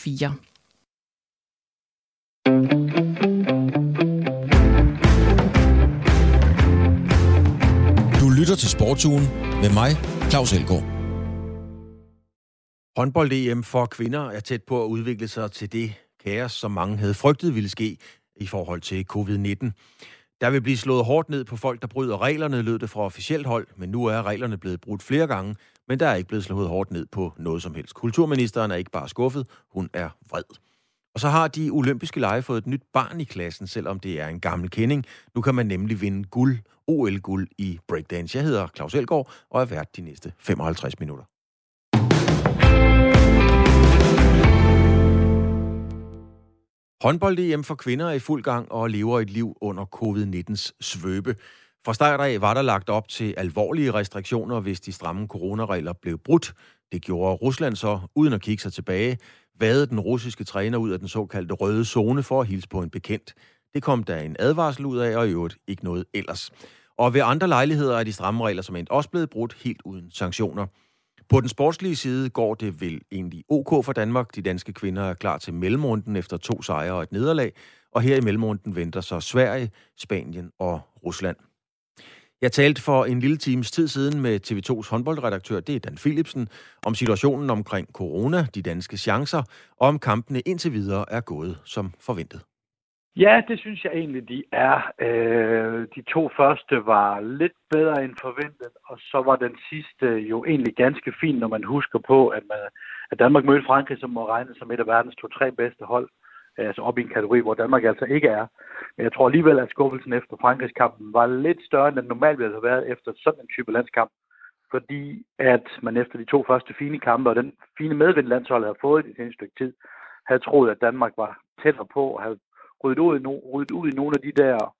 4. Du lytter til Sportsugen med mig, Claus Elgaard. Håndbold-EM for kvinder er tæt på at udvikle sig til det kaos, som mange havde frygtet ville ske i forhold til covid-19. Der vil blive slået hårdt ned på folk, der bryder reglerne, lød det fra officielt hold, men nu er reglerne blevet brudt flere gange, men der er ikke blevet slået hårdt ned på noget som helst. Kulturministeren er ikke bare skuffet, hun er vred. Og så har de olympiske lege fået et nyt barn i klassen, selvom det er en gammel kending. Nu kan man nemlig vinde guld, OL-guld i breakdance. Jeg hedder Claus Elgaard og er vært de næste 55 minutter. Håndbold-EM for kvinder er i fuld gang og lever et liv under covid-19's svøbe. Fra start af var der lagt op til alvorlige restriktioner, hvis de stramme coronaregler blev brudt. Det gjorde Rusland så, uden at kigge sig tilbage, vade den russiske træner ud af den såkaldte røde zone for at hilse på en bekendt. Det kom der en advarsel ud af, og i øvrigt ikke noget ellers. Og ved andre lejligheder er de stramme regler som endt også blevet brudt helt uden sanktioner. På den sportslige side går det vel egentlig ok for Danmark. De danske kvinder er klar til mellemrunden efter to sejre og et nederlag. Og her i mellemrunden venter så Sverige, Spanien og Rusland. Jeg talte for en lille times tid siden med TV2's håndboldredaktør, det er Dan Philipsen, om situationen omkring corona, de danske chancer, og om kampene indtil videre er gået som forventet. Ja, det synes jeg egentlig, de er. Øh, de to første var lidt bedre end forventet, og så var den sidste jo egentlig ganske fin, når man husker på, at, man, at Danmark mødte Frankrig, som må regnes som et af verdens to-tre bedste hold, Øh, altså op i en kategori, hvor Danmark altså ikke er. Men jeg tror alligevel, at skuffelsen efter Frankrigskampen var lidt større, end den normalt ville have været efter sådan en type landskamp. Fordi at man efter de to første fine kampe og den fine medvind landsholdet havde fået i det stykke tid, havde troet, at Danmark var tættere på og havde ryddet ud, i no, ryddet ud i nogle af de der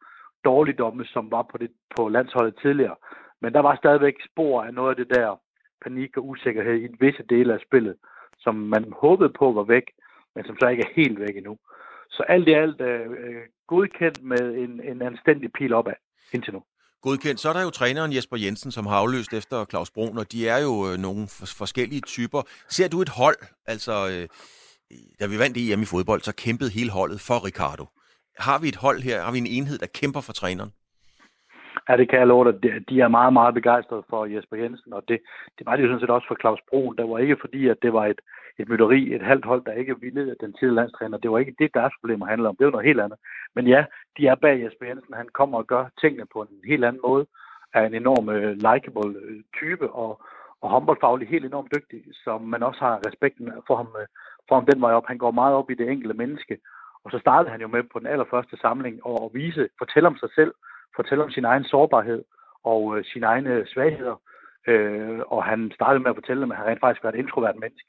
dårligdomme, som var på, det, på landsholdet tidligere. Men der var stadigvæk spor af noget af det der panik og usikkerhed i visse dele af spillet, som man håbede på var væk, men som så ikke er helt væk endnu. Så alt i alt øh, godkendt med en, en anstændig pil opad indtil nu. Godkendt. Så er der jo træneren Jesper Jensen, som har afløst efter Claus Brun, og de er jo øh, nogle forskellige typer. Ser du et hold, altså øh, da vi vandt EM i fodbold, så kæmpede hele holdet for Ricardo. Har vi et hold her? Har vi en enhed, der kæmper for træneren? Ja, det kan jeg love dig. De er meget, meget begejstrede for Jesper Jensen, og det, det var det jo sådan set også for Claus Broen. Det var ikke fordi, at det var et, et mytteri, et halvt hold, der ikke ville den tidligere landstræner. Det var ikke det, deres problemer handler om. Det var noget helt andet. Men ja, de er bag Jesper Jensen. Han kommer og gør tingene på en helt anden måde. Er en enorm øh, uh, likable øh, type, og, og håndboldfaglig helt enormt dygtig, som man også har respekten for ham, øh, for ham den vej op. Han går meget op i det enkelte menneske. Og så startede han jo med på den allerførste samling og at vise, fortælle om sig selv, fortælle om sin egen sårbarhed og øh, sine egne svagheder. Øh, og han startede med at fortælle, at han rent faktisk var et introvert menneske,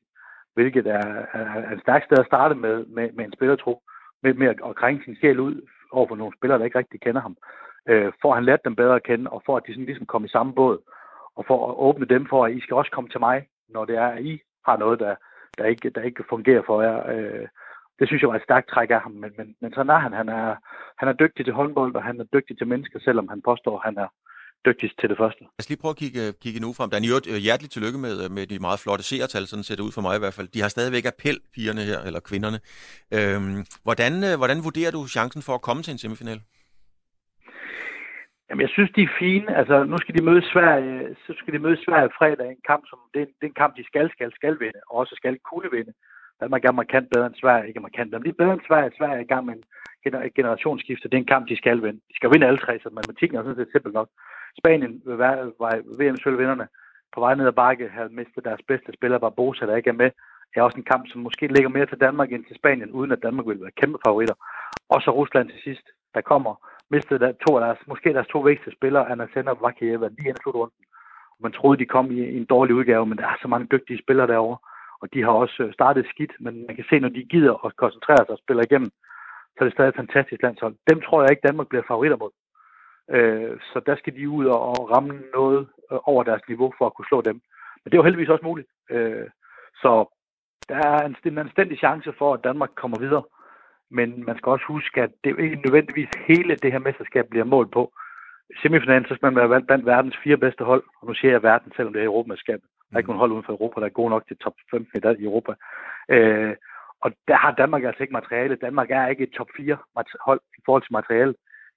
hvilket er, er, er et stærkt sted at starte med, med, med en spillertro, med, med at, at krænge sin sjæl ud over for nogle spillere, der ikke rigtig kender ham. Øh, for at han lærte dem bedre at kende, og for at de sådan ligesom kom i samme båd, og for at åbne dem for, at I skal også komme til mig, når det er, at I har noget, der, der, ikke, der ikke fungerer for jer. Øh, det synes jeg var et stærkt træk af ham, men, men, men sådan er han. Han er, han er dygtig til håndbold, og han er dygtig til mennesker, selvom han påstår, at han er dygtigst til det første. Lad os lige prøve at kigge, kigge nu frem. Dan, øh, hjerteligt tillykke med, øh, med de meget flotte seertal, sådan ser det ud for mig i hvert fald. De har stadigvæk appel, pigerne her, eller kvinderne. Øhm, hvordan, øh, hvordan vurderer du chancen for at komme til en semifinal? Jamen, jeg synes, de er fine. Altså, nu skal de møde Sverige, så skal de møde Sverige fredag. En kamp, som, det, er, det er en kamp, de skal, skal, skal vinde, og også skal kunne vinde. Danmark er markant bedre end Sverige, ikke markant, men de er bedre end Sverige. Sverige er i gang med en generationsskifte. Det er en kamp, de skal vinde. De skal vinde alle tre, så matematikken er sådan set simpelt nok. Spanien vil var VM-sølvvinderne på vej ned ad bakke, havde mistet deres bedste spiller, Barbosa, der ikke er med. Det er også en kamp, som måske ligger mere til Danmark end til Spanien, uden at Danmark vil være kæmpe favoritter. Og så Rusland til sidst, der kommer, mistede der to af deres, måske deres to vigtigste spillere, Anna Sender og Vakieva, lige inden slutrunden. Man troede, de kom i en dårlig udgave, men der er så mange dygtige spillere derovre og de har også øh, startet skidt, men man kan se, når de gider at koncentrere sig og spiller igennem, så er det stadig et fantastisk landshold. Dem tror jeg ikke, Danmark bliver favoritter mod. Øh, så der skal de ud og ramme noget øh, over deres niveau for at kunne slå dem. Men det er jo heldigvis også muligt. Øh, så der er en, en anstændig chance for, at Danmark kommer videre. Men man skal også huske, at det er ikke nødvendigvis hele det her mesterskab bliver målt på. I semifinalen, så skal man være blandt verdens fire bedste hold, og nu siger jeg verden, selvom det er Europamesterskabet. Der er ikke nogen hold uden for Europa, der er gode nok til top 15 i Europa. Øh, Og der har Danmark altså ikke materiale. Danmark er ikke et top 4 hold i forhold til materiale.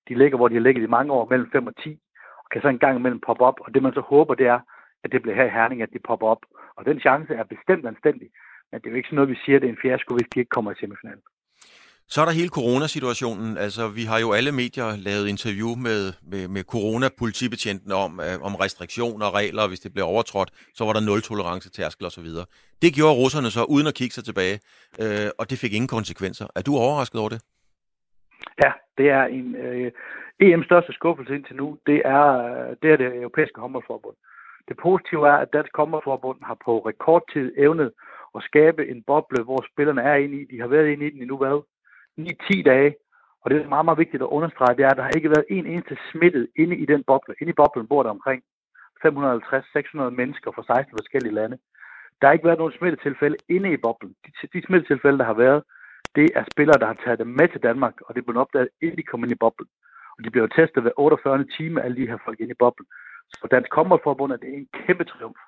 De ligger, hvor de har ligget i mange år, mellem 5 og 10, og kan så en gang imellem poppe op. Og det man så håber, det er, at det bliver her i Herning, at de popper op. Og den chance er bestemt anstændig. Men det er jo ikke sådan noget, vi siger, at det er en fiasko, hvis de ikke kommer i semifinalen. Så er der hele coronasituationen. Altså, vi har jo alle medier lavet interview med, med, med coronapolitibetjenten om, øh, om restriktioner og regler, og hvis det blev overtrådt, så var der nul tolerance tærskel osv. Det gjorde russerne så, uden at kigge sig tilbage, øh, og det fik ingen konsekvenser. Er du overrasket over det? Ja, det er en øh, EM's største skuffelse indtil nu. Det er øh, det, er det europæiske håndboldforbund. Det positive er, at Dansk Håndboldforbund har på rekordtid evnet at skabe en boble, hvor spillerne er inde i. De har været inde i den i nu hvad? 9-10 dage. Og det er meget, meget vigtigt at understrege, det er, at der har ikke været en eneste smittet inde i den boble. Inde i boblen bor der omkring 550-600 mennesker fra 16 forskellige lande. Der har ikke været nogen smittetilfælde inde i boblen. De, de smittetilfælde, der har været, det er spillere, der har taget dem med til Danmark, og det er blevet opdaget, inden de kom ind i boblen. Og de bliver testet hver 48 time, alle de her folk ind i boblen. Så Dansk Håndboldforbund er det en kæmpe triumf.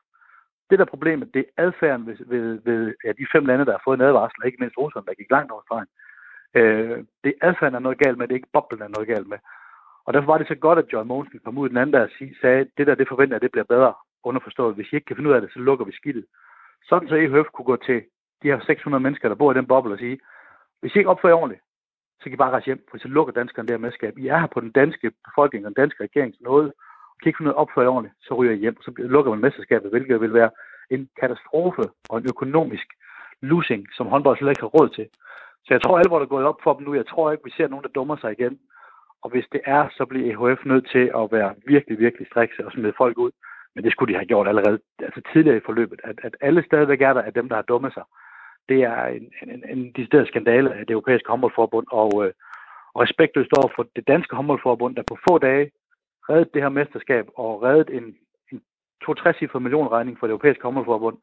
Det der problemet, det er adfærden ved, ved, ved ja, de fem lande, der har fået en advarsel, og ikke mindst Rusland, der gik langt over stregen. Øh, det adfærden er noget galt med, det er ikke boblen er noget galt med. Og derfor var det så godt, at John Monsen kom ud den anden dag og sagde, det der, det forventer jeg, det bliver bedre underforstået. Hvis I ikke kan finde ud af det, så lukker vi skidtet. Sådan så EHF kunne gå til de her 600 mennesker, der bor i den boble og sige, hvis I ikke opfører ordentligt, så kan I bare rejse hjem, for så lukker danskerne der medskab. I er her på den danske befolkning og den danske regerings nåde, og kan ikke finde ud af at opføre ordentligt, så ryger I hjem, så lukker man mesterskabet, hvilket vil være en katastrofe og en økonomisk losing, som håndbold slet ikke har råd til. Så jeg tror, alvor er gået op for dem nu. Jeg tror ikke, vi ser nogen, der dummer sig igen. Og hvis det er, så bliver EHF nødt til at være virkelig, virkelig strikse og smide folk ud. Men det skulle de have gjort allerede altså tidligere i forløbet. At, at alle stadigvæk er der af dem, der har dummet sig. Det er en, en, en decideret skandale af det europæiske håndboldforbund. Og, øh, og respektløst over for det danske håndboldforbund, der på få dage reddet det her mesterskab og reddet en, en 62 millionregning for det europæiske håndboldforbund.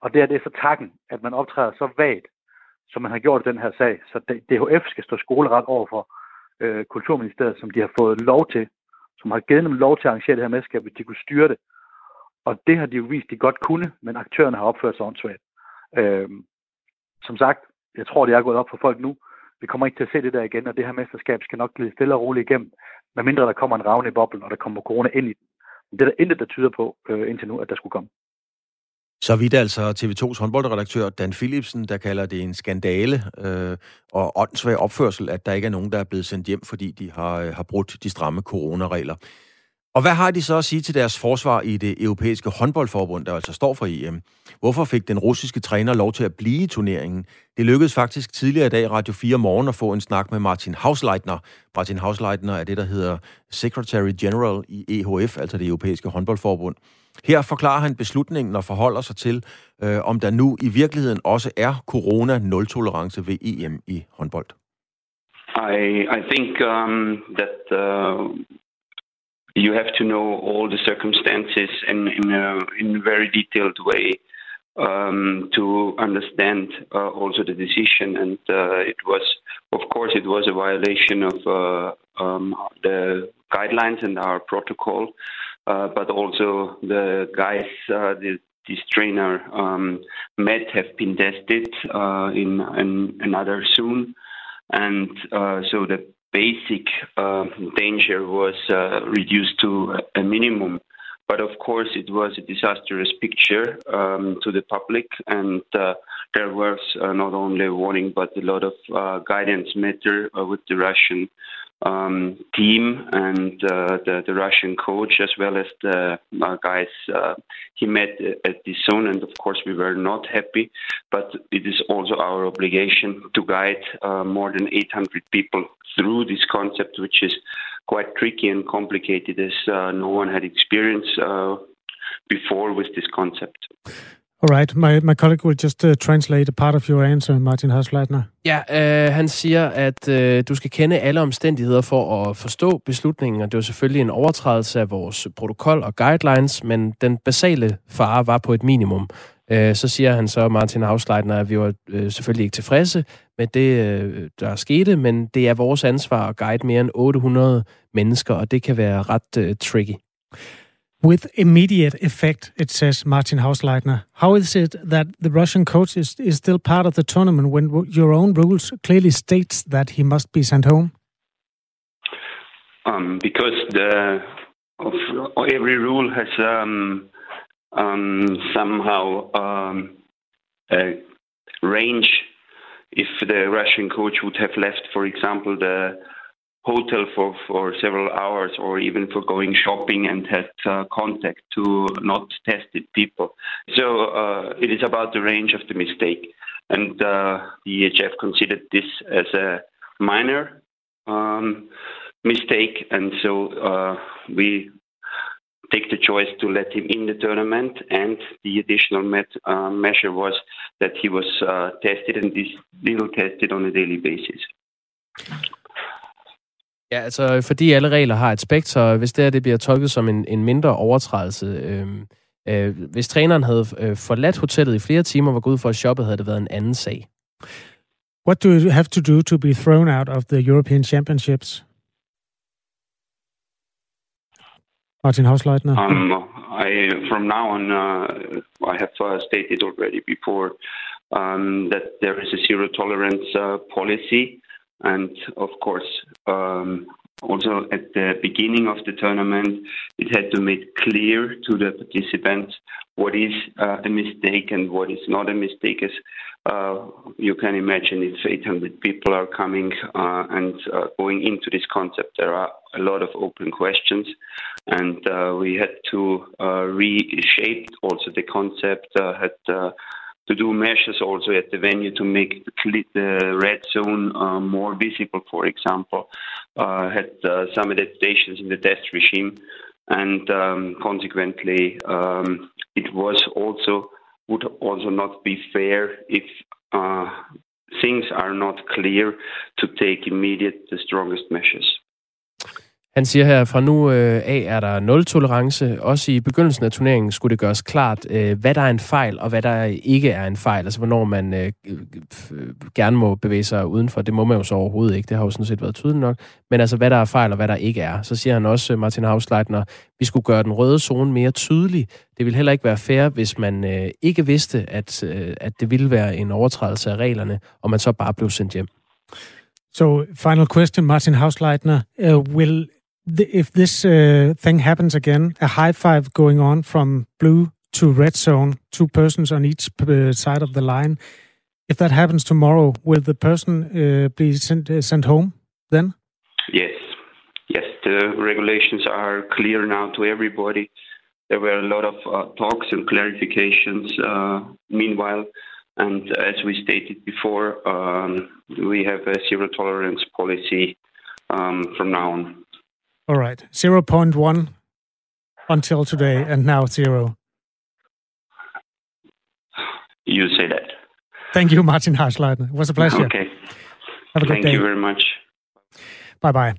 Og det er det så takken, at man optræder så vagt som man har gjort i den her sag. Så DHF skal stå skoleret over for øh, Kulturministeriet, som de har fået lov til, som har givet dem lov til at arrangere det her mesterskab, hvis de kunne styre det. Og det har de jo vist, de godt kunne, men aktørerne har opført sig åndssvagt. Øh, som sagt, jeg tror, det er gået op for folk nu. Vi kommer ikke til at se det der igen, og det her mesterskab skal nok glide stille og roligt igennem, medmindre der kommer en ravne i boblen, og der kommer corona ind i den. Men det er der intet, der tyder på øh, indtil nu, at der skulle komme. Så vidt altså TV2's håndboldredaktør Dan Philipsen, der kalder det en skandale øh, og åndssvag opførsel, at der ikke er nogen, der er blevet sendt hjem, fordi de har, øh, har brudt de stramme coronaregler. Og hvad har de så at sige til deres forsvar i det europæiske håndboldforbund, der altså står for EM? Hvorfor fik den russiske træner lov til at blive i turneringen? Det lykkedes faktisk tidligere i dag Radio 4 morgen at få en snak med Martin Hausleitner. Martin Hausleitner er det, der hedder Secretary General i EHF, altså det europæiske håndboldforbund. Her forklarer han beslutningen og forholder sig til, øh, om der nu i virkeligheden også er corona-nul-tolerance ved EM i håndbold. I, I think um, that uh, you have to know all the circumstances in, in, a, in a very detailed way um, to understand uh, also the decision. And uh, it was, of course, it was a violation of uh, um, the guidelines and our protocol. Uh, but also the guys, uh, the, this trainer um, met have been tested uh, in, in another soon, and uh, so the basic uh, danger was uh, reduced to a minimum. But of course, it was a disastrous picture um, to the public, and there was not only a warning but a lot of guidance matter with the Russian um, team and uh, the, the, Russian coach, as well as the uh, guys uh, he met at the zone. And of course, we were not happy, but it is also our obligation to guide uh, more than 800 people through this concept, which is quite tricky and complicated, as uh, no one had experience uh, before with this concept. All right. My, my colleague will just uh, translate a part of your answer, Martin Hasleitner. Ja, øh, han siger, at øh, du skal kende alle omstændigheder for at forstå beslutningen, og det var selvfølgelig en overtrædelse af vores protokol og guidelines, men den basale fare var på et minimum. Øh, så siger han så, Martin Hasleitner, at vi var øh, selvfølgelig ikke tilfredse med det, øh, der skete, men det er vores ansvar at guide mere end 800 mennesker, og det kan være ret øh, tricky. With immediate effect, it says Martin Hausleitner. How is it that the Russian coach is, is still part of the tournament when your own rules clearly states that he must be sent home? Um, because the of, every rule has um, um, somehow um, a range. If the Russian coach would have left, for example, the hotel for, for several hours or even for going shopping and had uh, contact to not tested people. So uh, it is about the range of the mistake. And uh, the EHF considered this as a minor um, mistake. And so uh, we take the choice to let him in the tournament. And the additional met, uh, measure was that he was uh, tested and is still tested on a daily basis. Ja, altså fordi alle regler har et spektrum, hvis det her det bliver tolket som en, en mindre overtrædelse, øh, øh, hvis træneren havde øh, forladt hotellet i flere timer, var gået for at shoppe, havde det været en anden sag. What do you have to do to be thrown out of the European Championships? Martin Hausleitner. Um, I, from now on, uh, I have uh, stated already before um, that there is a zero tolerance uh, policy And of course, um, also at the beginning of the tournament, it had to make clear to the participants what is uh, a mistake and what is not a mistake. As uh, you can imagine, if 800 people are coming uh, and uh, going into this concept, there are a lot of open questions, and uh, we had to uh, reshape also the concept. had to do measures also at the venue to make the, red zone uh, more visible, for example, uh, had uh, some adaptations in the test regime, and um, consequently, um, it was also would also not be fair if uh, things are not clear to take immediate the strongest measures. Han siger her, fra nu øh, af er der nul tolerance. Også i begyndelsen af turneringen skulle det gøres klart, øh, hvad der er en fejl, og hvad der ikke er en fejl. Altså, hvornår man øh, gerne må bevæge sig udenfor. Det må man jo så overhovedet ikke. Det har jo sådan set været tydeligt nok. Men altså, hvad der er fejl, og hvad der ikke er. Så siger han også, Martin Hausleitner, vi skulle gøre den røde zone mere tydelig. Det ville heller ikke være fair, hvis man ikke vidste, at, at det ville være en overtrædelse af reglerne, og man så bare blev sendt hjem. So, final question, Martin Hausleitner. Uh, will the, if this uh, thing happens again, a high five going on from blue to red zone, two persons on each uh, side of the line. If that happens tomorrow, will the person uh, be sent uh, sent home then? Yes, yes. The regulations are clear now to everybody. There were a lot of uh, talks and clarifications. Uh, meanwhile, and as we stated before, um, we have a zero tolerance policy um, from now on. All right. 0.1 until today, and now zero. You say that. Thank you, Martin Harsleitner. It was a pleasure. Okay. Have a good Thank day. you very much. Bye bye.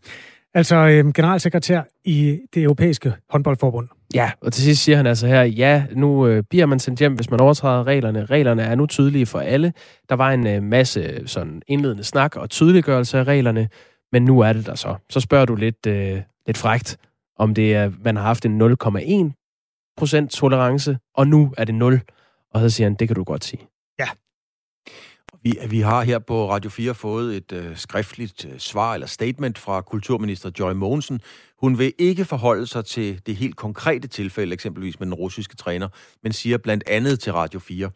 Altså øhm, generalsekretær i det europæiske håndboldforbund. Ja, og til sidst siger han altså her, ja, nu øh, bliver man sendt hjem, hvis man overtræder reglerne. Reglerne er nu tydelige for alle. Der var en øh, masse sådan indledende snak og tydeliggørelse af reglerne, men nu er det der så. Så spørger du lidt, øh, lidt frægt, om det er, man har haft en 0,1% tolerance, og nu er det 0. Og så siger han, det kan du godt sige. Ja. Vi, vi har her på Radio 4 fået et øh, skriftligt øh, svar eller statement fra kulturminister Joy Mogensen. Hun vil ikke forholde sig til det helt konkrete tilfælde, eksempelvis med den russiske træner, men siger blandt andet til Radio 4,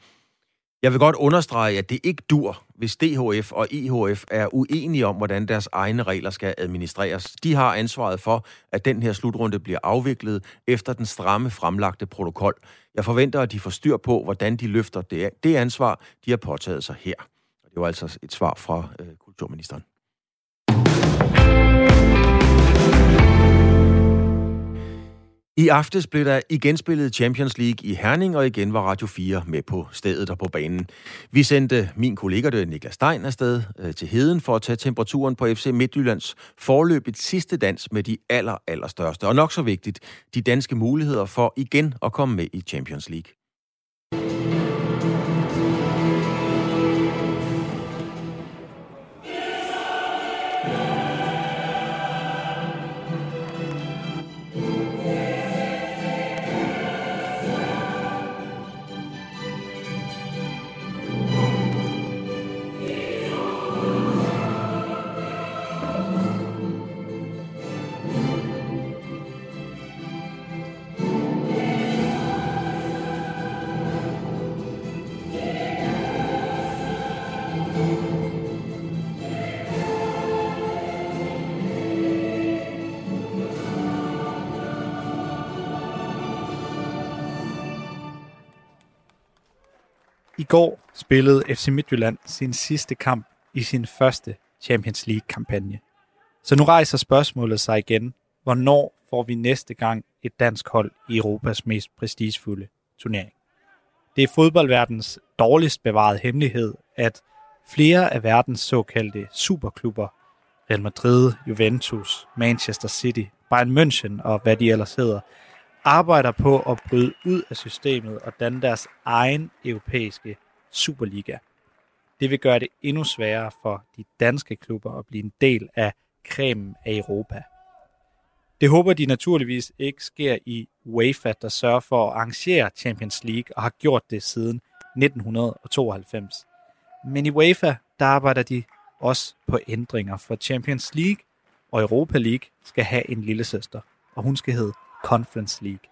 jeg vil godt understrege, at det ikke dur, hvis DHF og EHF er uenige om, hvordan deres egne regler skal administreres. De har ansvaret for, at den her slutrunde bliver afviklet efter den stramme fremlagte protokol. Jeg forventer, at de får styr på, hvordan de løfter det, det ansvar, de har påtaget sig her. Det var altså et svar fra øh, kulturministeren. I aftes blev der igen spillet Champions League i Herning, og igen var Radio 4 med på stedet og på banen. Vi sendte min kollega, det Niklas Stein, afsted øh, til Heden for at tage temperaturen på FC Midtjyllands forløbet sidste dans med de aller, allerstørste, og nok så vigtigt, de danske muligheder for igen at komme med i Champions League. Går spillede FC Midtjylland sin sidste kamp i sin første Champions League-kampagne. Så nu rejser spørgsmålet sig igen. Hvornår får vi næste gang et dansk hold i Europas mest prestigefulde turnering? Det er fodboldverdens dårligst bevarede hemmelighed, at flere af verdens såkaldte superklubber, Real Madrid, Juventus, Manchester City, Bayern München og hvad de ellers hedder, arbejder på at bryde ud af systemet og danne deres egen europæiske Superliga. Det vil gøre det endnu sværere for de danske klubber at blive en del af kremen af Europa. Det håber de naturligvis ikke sker i UEFA, der sørger for at arrangere Champions League og har gjort det siden 1992. Men i UEFA, der arbejder de også på ændringer, for Champions League og Europa League skal have en lille søster, og hun skal hedde Conference League.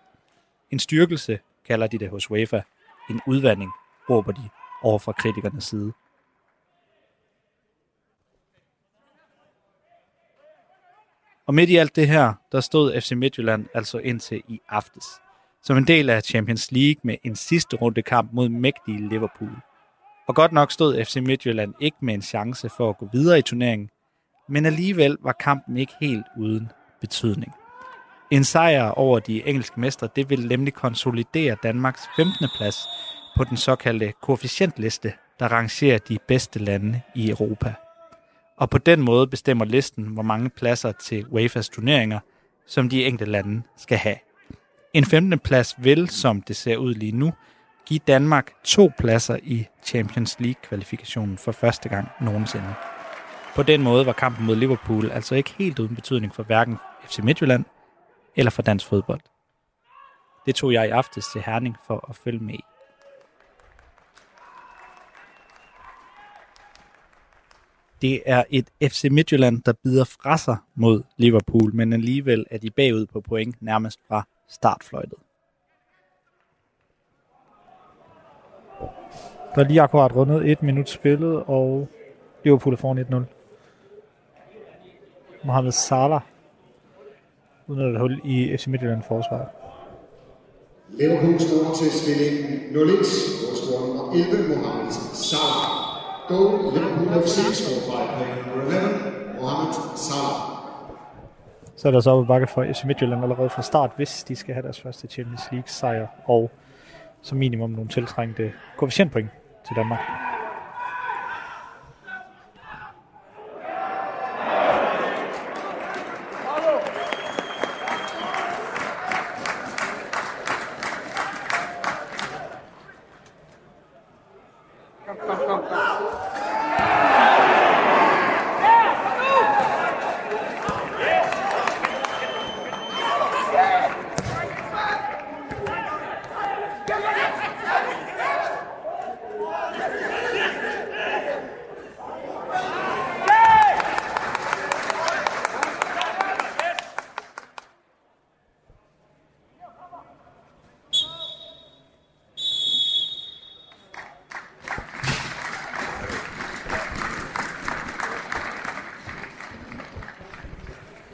En styrkelse kalder de det hos UEFA. En udvandring råber de over fra kritikernes side. Og midt i alt det her, der stod FC Midtjylland altså indtil i aftes. Som en del af Champions League med en sidste runde kamp mod mægtige Liverpool. Og godt nok stod FC Midtjylland ikke med en chance for at gå videre i turneringen, men alligevel var kampen ikke helt uden betydning. En sejr over de engelske mestre, det vil nemlig konsolidere Danmarks 15. plads på den såkaldte koefficientliste, der rangerer de bedste lande i Europa. Og på den måde bestemmer listen, hvor mange pladser til UEFA's turneringer, som de enkelte lande skal have. En 15. plads vil, som det ser ud lige nu, give Danmark to pladser i Champions League-kvalifikationen for første gang nogensinde. På den måde var kampen mod Liverpool altså ikke helt uden betydning for hverken FC Midtjylland eller for dansk fodbold. Det tog jeg i aftes til Herning for at følge med i. Det er et FC Midtjylland, der bider fra sig mod Liverpool, men alligevel er de bagud på point nærmest fra startfløjtet. Der er lige akkurat rundet et minut spillet, og Liverpool er foran 1-0. Mohamed Salah uden at hul i FC Midtjylland forsvar. Liverpool står til stilling 0-1, hvor scorer nummer 11, Mohamed Salah. Goal, Liverpool FC scored by number 11, Mohamed Salah. Så er der så op bakke for FC Midtjylland allerede fra start, hvis de skal have deres første Champions League sejr, og som minimum nogle tiltrængte koefficientpoint til Danmark.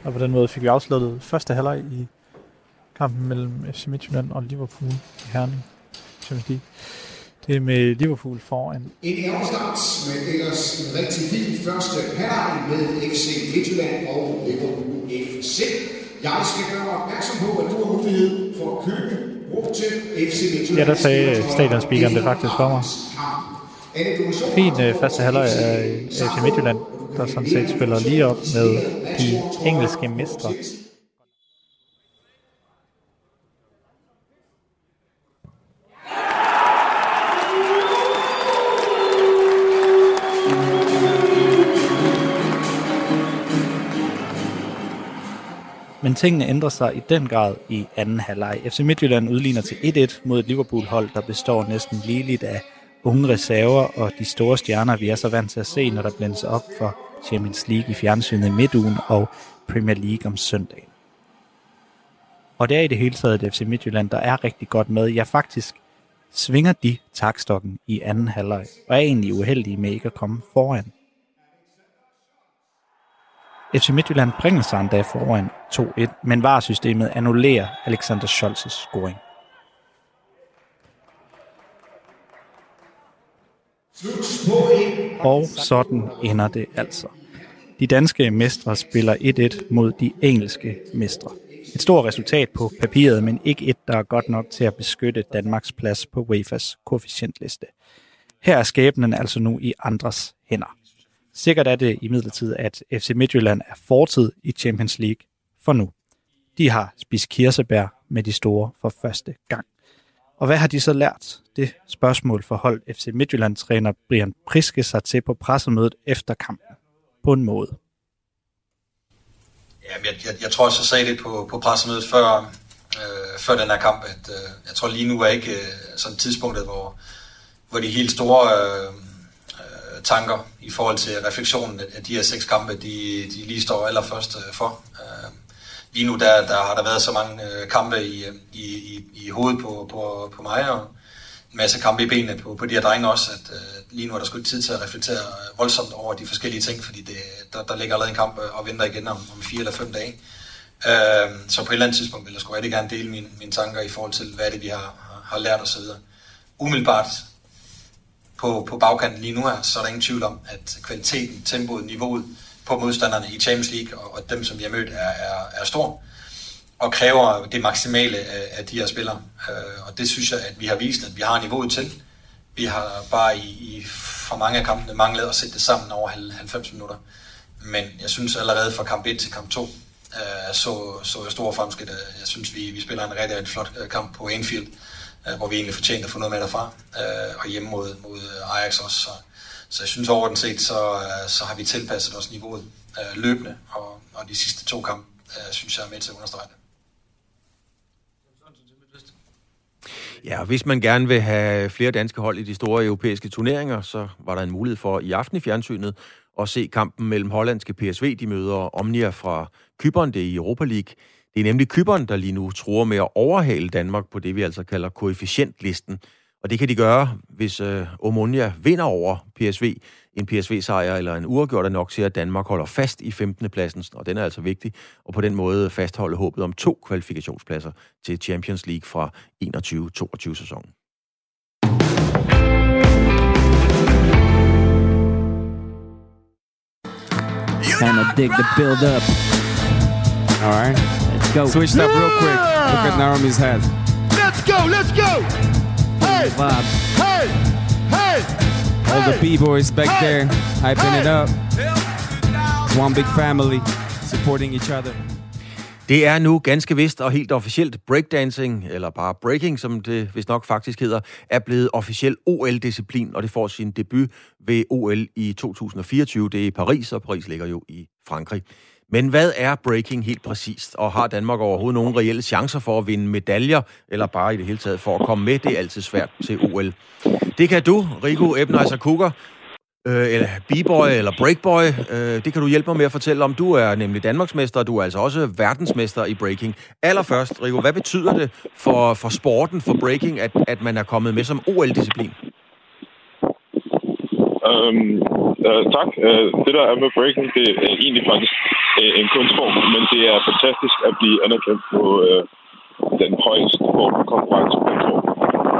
Og på den måde fik vi afsluttet første halvleg i kampen mellem FC Midtjylland og Liverpool i Herning. Champions League. Det er med Liverpool foran. En ærgerstart, men ellers en rigtig fin første halvleg med FC Midtjylland og Liverpool FC. Jeg skal gøre opmærksom på, at du har mulighed for at købe brug til FC Midtjylland. Ja, der sagde stadionspeakeren det faktisk for mig. Fin øh, første halvleg af FC Midtjylland, der sådan set spiller lige op med de engelske mestre. Men tingene ændrer sig i den grad i anden halvleg. FC Midtjylland udligner til 1-1 mod et Liverpool-hold, der består næsten ligeligt af unge reserver og de store stjerner, vi er så vant til at se, når der blændes op for Champions League i fjernsynet i midtugen og Premier League om søndagen. Og det er i det hele taget et FC Midtjylland, der er rigtig godt med. Ja, faktisk svinger de takstokken i anden halvleg, og er egentlig uheldige med ikke at komme foran. FC Midtjylland bringer sig endda foran 2-1, men VAR-systemet annullerer Alexander Scholz' scoring. Og sådan ender det altså. De danske mestre spiller 1-1 mod de engelske mestre. Et stort resultat på papiret, men ikke et, der er godt nok til at beskytte Danmarks plads på UEFA's koefficientliste. Her er skæbnen altså nu i andres hænder. Sikkert er det imidlertid, at FC Midtjylland er fortid i Champions League for nu. De har spist kirsebær med de store for første gang. Og hvad har de så lært? Det spørgsmål forholdt FC Midtjylland-træner Brian Priske sig til på pressemødet efter kampen. På en måde. Ja, jeg, jeg, jeg tror også, jeg sagde det på, på pressemødet før, øh, før den her kamp, at øh, jeg tror lige nu er ikke øh, sådan tidspunktet, hvor, hvor de helt store øh, øh, tanker i forhold til refleksionen af de her seks kampe, de, de lige står allerførst øh, for. Øh, lige nu der, der har der været så mange øh, kampe i, i, i, i hovedet på, på, på mig, og en masse kampe i benene på, på de her drenge også, at øh, lige nu er der sgu tid til at reflektere øh, voldsomt over de forskellige ting, fordi det, der, der ligger allerede en kamp øh, og venter igen om, om fire eller fem dage. Øh, så på et eller andet tidspunkt vil jeg sgu rigtig gerne dele mine, mine tanker i forhold til, hvad det vi har, har lært osv. Umiddelbart på, på bagkanten lige nu her, så er der ingen tvivl om, at kvaliteten, tempoet, niveauet på modstanderne i Champions League og, og dem, som vi har mødt, er, er, er stor og kræver det maksimale af, af de her spillere. Øh, og det synes jeg, at vi har vist, at vi har niveauet til. Vi har bare i, i for mange af kampene manglet at sætte det sammen over 90 minutter. Men jeg synes allerede fra kamp 1 til kamp 2, øh, så, så jeg store fremskridt. Jeg synes, vi, vi spiller en rigtig, rigtig flot øh, kamp på Anfield, øh, hvor vi egentlig fortjente at få noget med derfra. Øh, og hjemme mod, mod Ajax også. Så, så jeg synes overordnet set, så, øh, så har vi tilpasset os niveauet øh, løbende. Og, og de sidste to kampe, øh, synes jeg er med til at understrege det. Ja, hvis man gerne vil have flere danske hold i de store europæiske turneringer, så var der en mulighed for i aften i fjernsynet at se kampen mellem hollandske PSV. De møder Omnia fra Kyberen, det er i Europa League. Det er nemlig Kyberen, der lige nu tror med at overhale Danmark på det, vi altså kalder koefficientlisten. Og det kan de gøre, hvis øh, Omonia vinder over PSV. En PSV-sejr eller en uafgjort er nok til, at Danmark holder fast i 15. pladsen, og den er altså vigtig, og på den måde fastholde håbet om to kvalifikationspladser til Champions League fra 21-22 sæsonen. Kind of dig the build up. All right. Let's go. Switched up real quick. Look at Narumi's head. Let's go, let's go! Hey! Vibe. Hey! Hey! All the B-boys back there hyping it up. One big family supporting each other. Det er nu ganske vist og helt officielt breakdancing, eller bare breaking, som det vist nok faktisk hedder, er blevet officiel OL-disciplin, og det får sin debut ved OL i 2024. Det er i Paris, og Paris ligger jo i Frankrig. Men hvad er breaking helt præcist, og har Danmark overhovedet nogen reelle chancer for at vinde medaljer, eller bare i det hele taget for at komme med? Det er altid svært til OL. Det kan du, Rico Ebneiser Kukker, øh, eller b-boy eller breakboy. Øh, det kan du hjælpe mig med at fortælle om. Du er nemlig Danmarksmester, og du er altså også verdensmester i breaking. Allerførst, Rico, hvad betyder det for, for sporten, for breaking, at, at man er kommet med som OL-disciplin? Øhm, øh, tak. Øh, det der er med breaking, det er egentlig faktisk øh, en kunstform, men det er fantastisk at blive anerkendt på øh, den højeste form for konkurrenceplatform,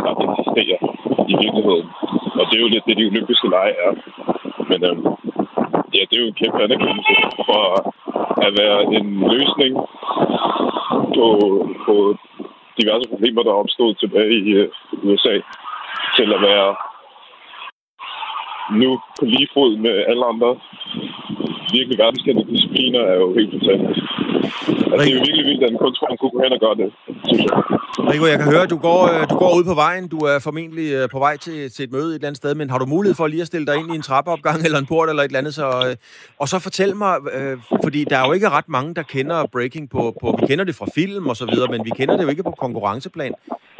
der eksisterer i virkeligheden. Og det er jo lidt det, de olympiske lege er. Men øhm, ja, det er jo en kæmpe anerkendelse for at være en løsning på, på diverse problemer, der opstod tilbage i øh, USA, til at være nu på lige fod med alle andre virkelig verdenskendte discipliner er jo helt fantastisk. Altså, det er jo virkelig vildt, at en kunstform kunne gå hen og gøre det, synes jeg. Rico, jeg kan høre, at du går, øh, du går ud på vejen. Du er formentlig øh, på vej til, til et møde et eller andet sted, men har du mulighed for lige at stille dig ind i en trappeopgang eller en port eller et eller andet? Så, øh, og så fortæl mig, fordi der er jo ikke ret mange, der kender breaking på, på... Vi kender det fra film og så videre, men vi kender det jo ikke på konkurrenceplan.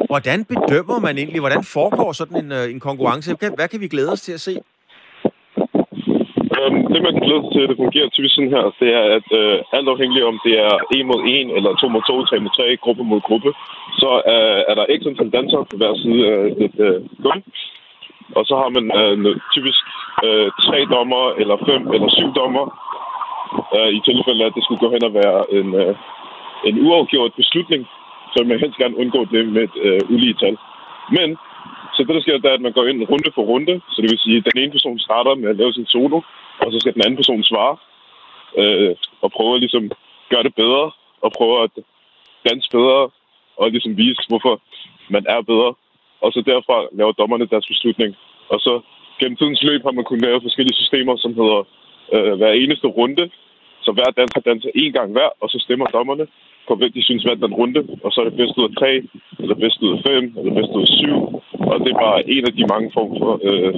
Hvordan bedømmer man egentlig, hvordan foregår sådan en, en konkurrence? Hvad kan vi glæde os til at se? Øh, det, man kan glæde sig til, det fungerer typisk sådan her, det er, at øh, alt afhængig om det er 1 mod 1, eller 2 mod 2, 3 mod 3, gruppe mod gruppe, så øh, er der ikke sådan danser på hver side af et øh, gulv. Og så har man øh, typisk øh, tre dommer, eller fem, eller syv dommer, øh, i tilfælde af, at det skulle gå hen og være en, øh, en uafgjort beslutning, så man helst gerne undgå det med et øh, ulige tal. Men Så det, der sker, det er, at man går ind runde for runde. Så det vil sige, at den ene person starter med at lave sin solo, og så skal den anden person svare. Øh, og prøve ligesom at ligesom gøre det bedre, og prøve at danse bedre, og ligesom vise, hvorfor man er bedre. Og så derfra laver dommerne deres beslutning. Og så gennem tidens løb har man kunnet lave forskellige systemer, som hedder øh, hver eneste runde. Så hver danser danser én gang hver, og så stemmer dommerne på, hvem de synes vandt den runde. Og så er det bedst ud af tre, eller bedst ud af fem, eller bedst ud af syv. Og det er bare en af de mange former for øh,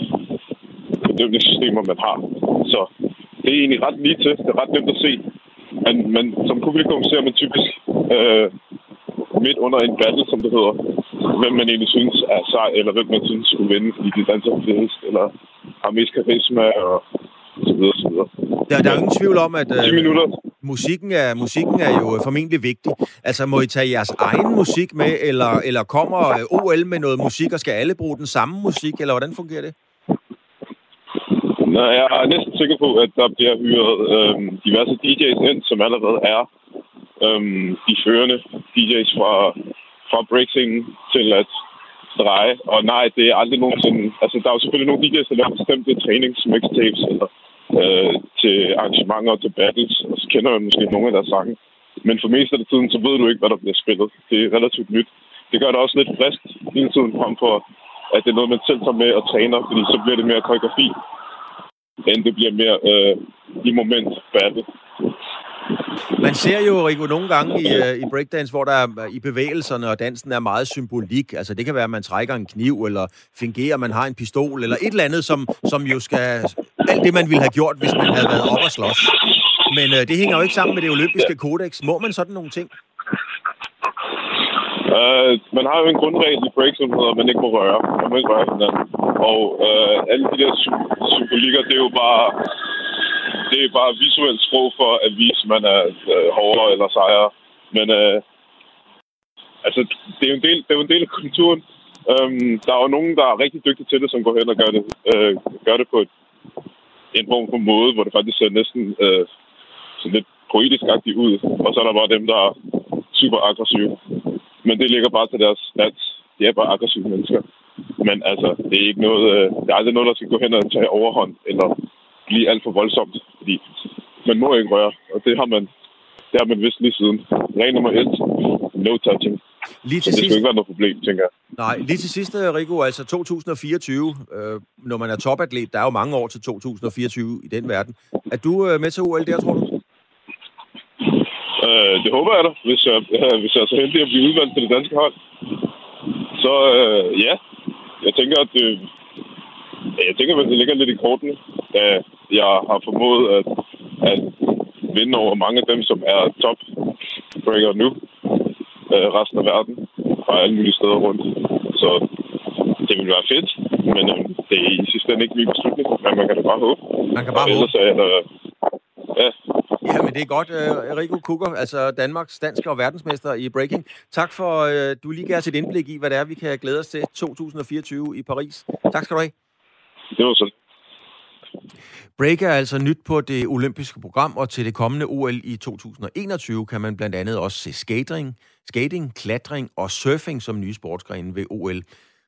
bedømningssystemer, man har. Så det er egentlig ret lige til. Det er ret nemt at se. Men, men som publikum ser man typisk øh, midt under en battle, som det hedder, hvem man egentlig synes er sej, eller hvem man synes skulle vinde, fordi de danser flest, eller har mest karisma, og så videre, så videre. Der, der er ingen tvivl om, at 10 minutter. musikken, er, musikken er jo formentlig vigtig. Altså, må I tage jeres egen musik med, eller, eller kommer øh, OL med noget musik, og skal alle bruge den samme musik, eller hvordan fungerer det? Nå, jeg er næsten sikker på, at der bliver hyret øhm, diverse DJ's ind, som allerede er øhm, de førende DJ's fra, fra breakscenen til at dreje. Og nej, det er aldrig nogensinde... Altså, der er jo selvfølgelig nogle DJ's, der laver bestemte træningsmixtapes eller øh, til arrangementer og til battles, og så kender man måske nogle af deres sange. Men for mest af tiden, så ved du ikke, hvad der bliver spillet. Det er relativt nyt. Det gør det også lidt frisk hele tiden frem for, at det er noget, man selv tager med og træner, fordi så bliver det mere koreografi, end det bliver mere øh, i moment battle. Man ser jo, Rico, nogle gange i, øh, i breakdance, hvor der er, øh, i bevægelserne og dansen er meget symbolik. Altså det kan være, at man trækker en kniv, eller fingerer, at man har en pistol, eller et eller andet, som, som jo skal... Alt det, man ville have gjort, hvis man havde været op og slås. Men øh, det hænger jo ikke sammen med det olympiske kodex. Må man sådan nogle ting? Uh, man har jo en grundregel i break, som hedder, at man ikke må røre. Man må ikke røre hinanden. Og uh, alle de der symbolikker, det er jo bare det er bare visuelt sprog for at vise, at man er uh, hårdere eller sejere. Men uh, altså, det er jo en del, det er jo en del af kulturen. Um, der er jo nogen, der er rigtig dygtige til det, som går hen og gør det, uh, gør det på et, en form for måde, hvor det faktisk ser næsten uh, sådan lidt poetisk ud. Og så er der bare dem, der er super aggressive. Men det ligger bare til deres stats. De er bare aggressive mennesker. Men altså, det er ikke noget, øh, det er aldrig noget, der skal gå hen og tage overhånd, eller blive alt for voldsomt, fordi man må ikke røre, og det har man, det har man vist lige siden. Regel nummer et, no touching. Lige Så til det sidst, skal ikke være noget problem, tænker jeg. nej, lige til sidst, øh, Rico, altså 2024, øh, når man er topatlet, der er jo mange år til 2024 i den verden. Er du øh, med til OL der, tror du? Øh, det håber jeg da, hvis jeg, øh, hvis jeg er så heldig at blive udvalgt til det danske hold. Så øh, ja, jeg tænker, at det, jeg tænker, at det ligger lidt i kortene, da jeg har formået at, at vinde over mange af dem, som er top breaker nu, øh, resten af verden, fra alle mulige steder rundt. Så det vil være fedt, men øh, det er i sidste ende ikke min beslutning, men man kan da bare håbe. Man kan bare og ellers er jeg ja, Ja, men det er godt, øh, Rico Kukker, altså Danmarks dansk og verdensmester i breaking. Tak for, øh, du lige gav os et indblik i, hvad det er, vi kan glæde os til 2024 i Paris. Tak skal du have. det var så Break er altså nyt på det olympiske program, og til det kommende OL i 2021 kan man blandt andet også se skating, skating klatring og surfing som nye sportsgrene ved OL.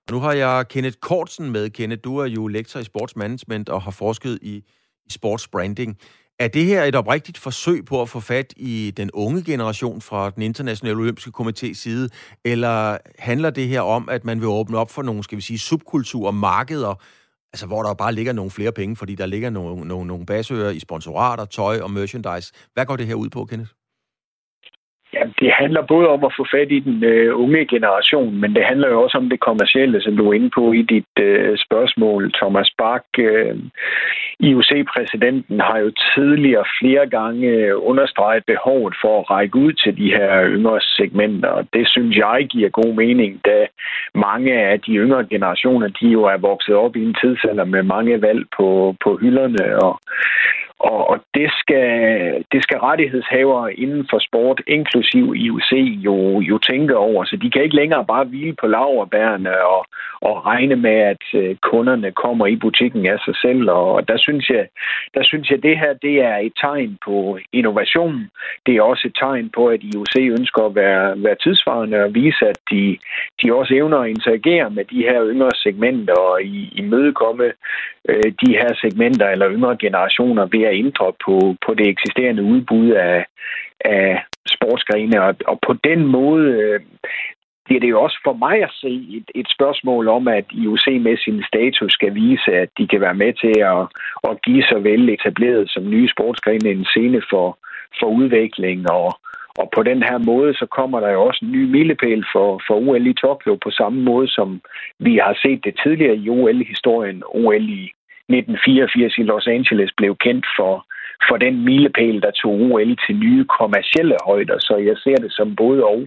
Og nu har jeg Kenneth Kortsen med. Kenneth, du er jo lektor i sportsmanagement og har forsket i, i sportsbranding. Er det her et oprigtigt forsøg på at få fat i den unge generation fra den internationale olympiske komités side, eller handler det her om, at man vil åbne op for nogle, skal vi sige, subkulturer, markeder, altså hvor der bare ligger nogle flere penge, fordi der ligger nogle, nogle, nogle basører i sponsorater, tøj og merchandise. Hvad går det her ud på, Kenneth? Jamen, det handler både om at få fat i den øh, unge generation, men det handler jo også om det kommercielle, som du er inde på i dit øh, spørgsmål, Thomas Bach. Øh, IOC-præsidenten har jo tidligere flere gange øh, understreget behovet for at række ud til de her yngre segmenter, og det synes jeg giver god mening, da mange af de yngre generationer, de jo er vokset op i en tidsalder med mange valg på, på hylderne, og, og, og det, skal, det skal rettighedshavere inden for sport, inklusiv IOC, jo, jo tænke over. Så de kan ikke længere bare hvile på laverbærene og, og regne med, at øh, kunderne kommer i butikken af sig selv. Og der synes jeg, der synes jeg det her det er et tegn på innovation. Det er også et tegn på, at IOC ønsker at være, være tidsvarende og vise, at de, de også evner at interagere med de her yngre segmenter og imødekomme øh, de her segmenter eller yngre generationer ved at ændre på, på det eksisterende udbud af, af sportsgrene. Og, og på den måde øh, bliver det jo også for mig at se et, et spørgsmål om, at IOC med sin status skal vise, at de kan være med til at, at give så vel etableret som nye sportsgrene en scene for, for udvikling og, og på den her måde, så kommer der jo også en ny milepæl for, for OL i Tokyo på samme måde, som vi har set det tidligere i OL-historien. OL i 1984 i Los Angeles blev kendt for, for den milepæl, der tog OL til nye kommercielle højder. Så jeg ser det som både og.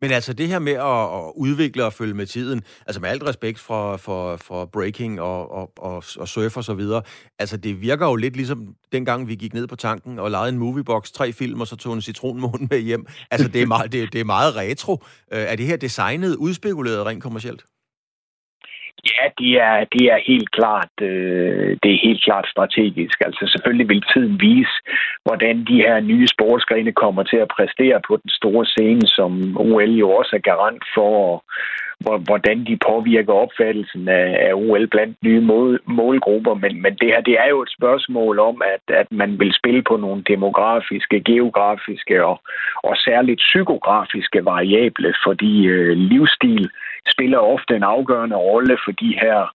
Men altså det her med at, at udvikle og følge med tiden, altså med alt respekt for, for, for breaking og, og, og, og surf og så videre, altså det virker jo lidt ligesom dengang vi gik ned på tanken og lejede en moviebox, tre film og så tog en citronmåne med hjem. Altså det er meget, det, det er meget retro. Øh, er det her designet udspekuleret rent kommercielt? Ja, det er, det er helt klart øh, det er helt klart strategisk. Altså selvfølgelig vil tiden vise, hvordan de her nye sportsgrene kommer til at præstere på den store scene, som OL jo også er garant for, hvordan de påvirker opfattelsen af, af OL blandt nye mål, målgrupper. Men, men det her det er jo et spørgsmål om, at, at man vil spille på nogle demografiske, geografiske og, og særligt psykografiske variable, fordi øh, livsstil spiller ofte en afgørende rolle for de her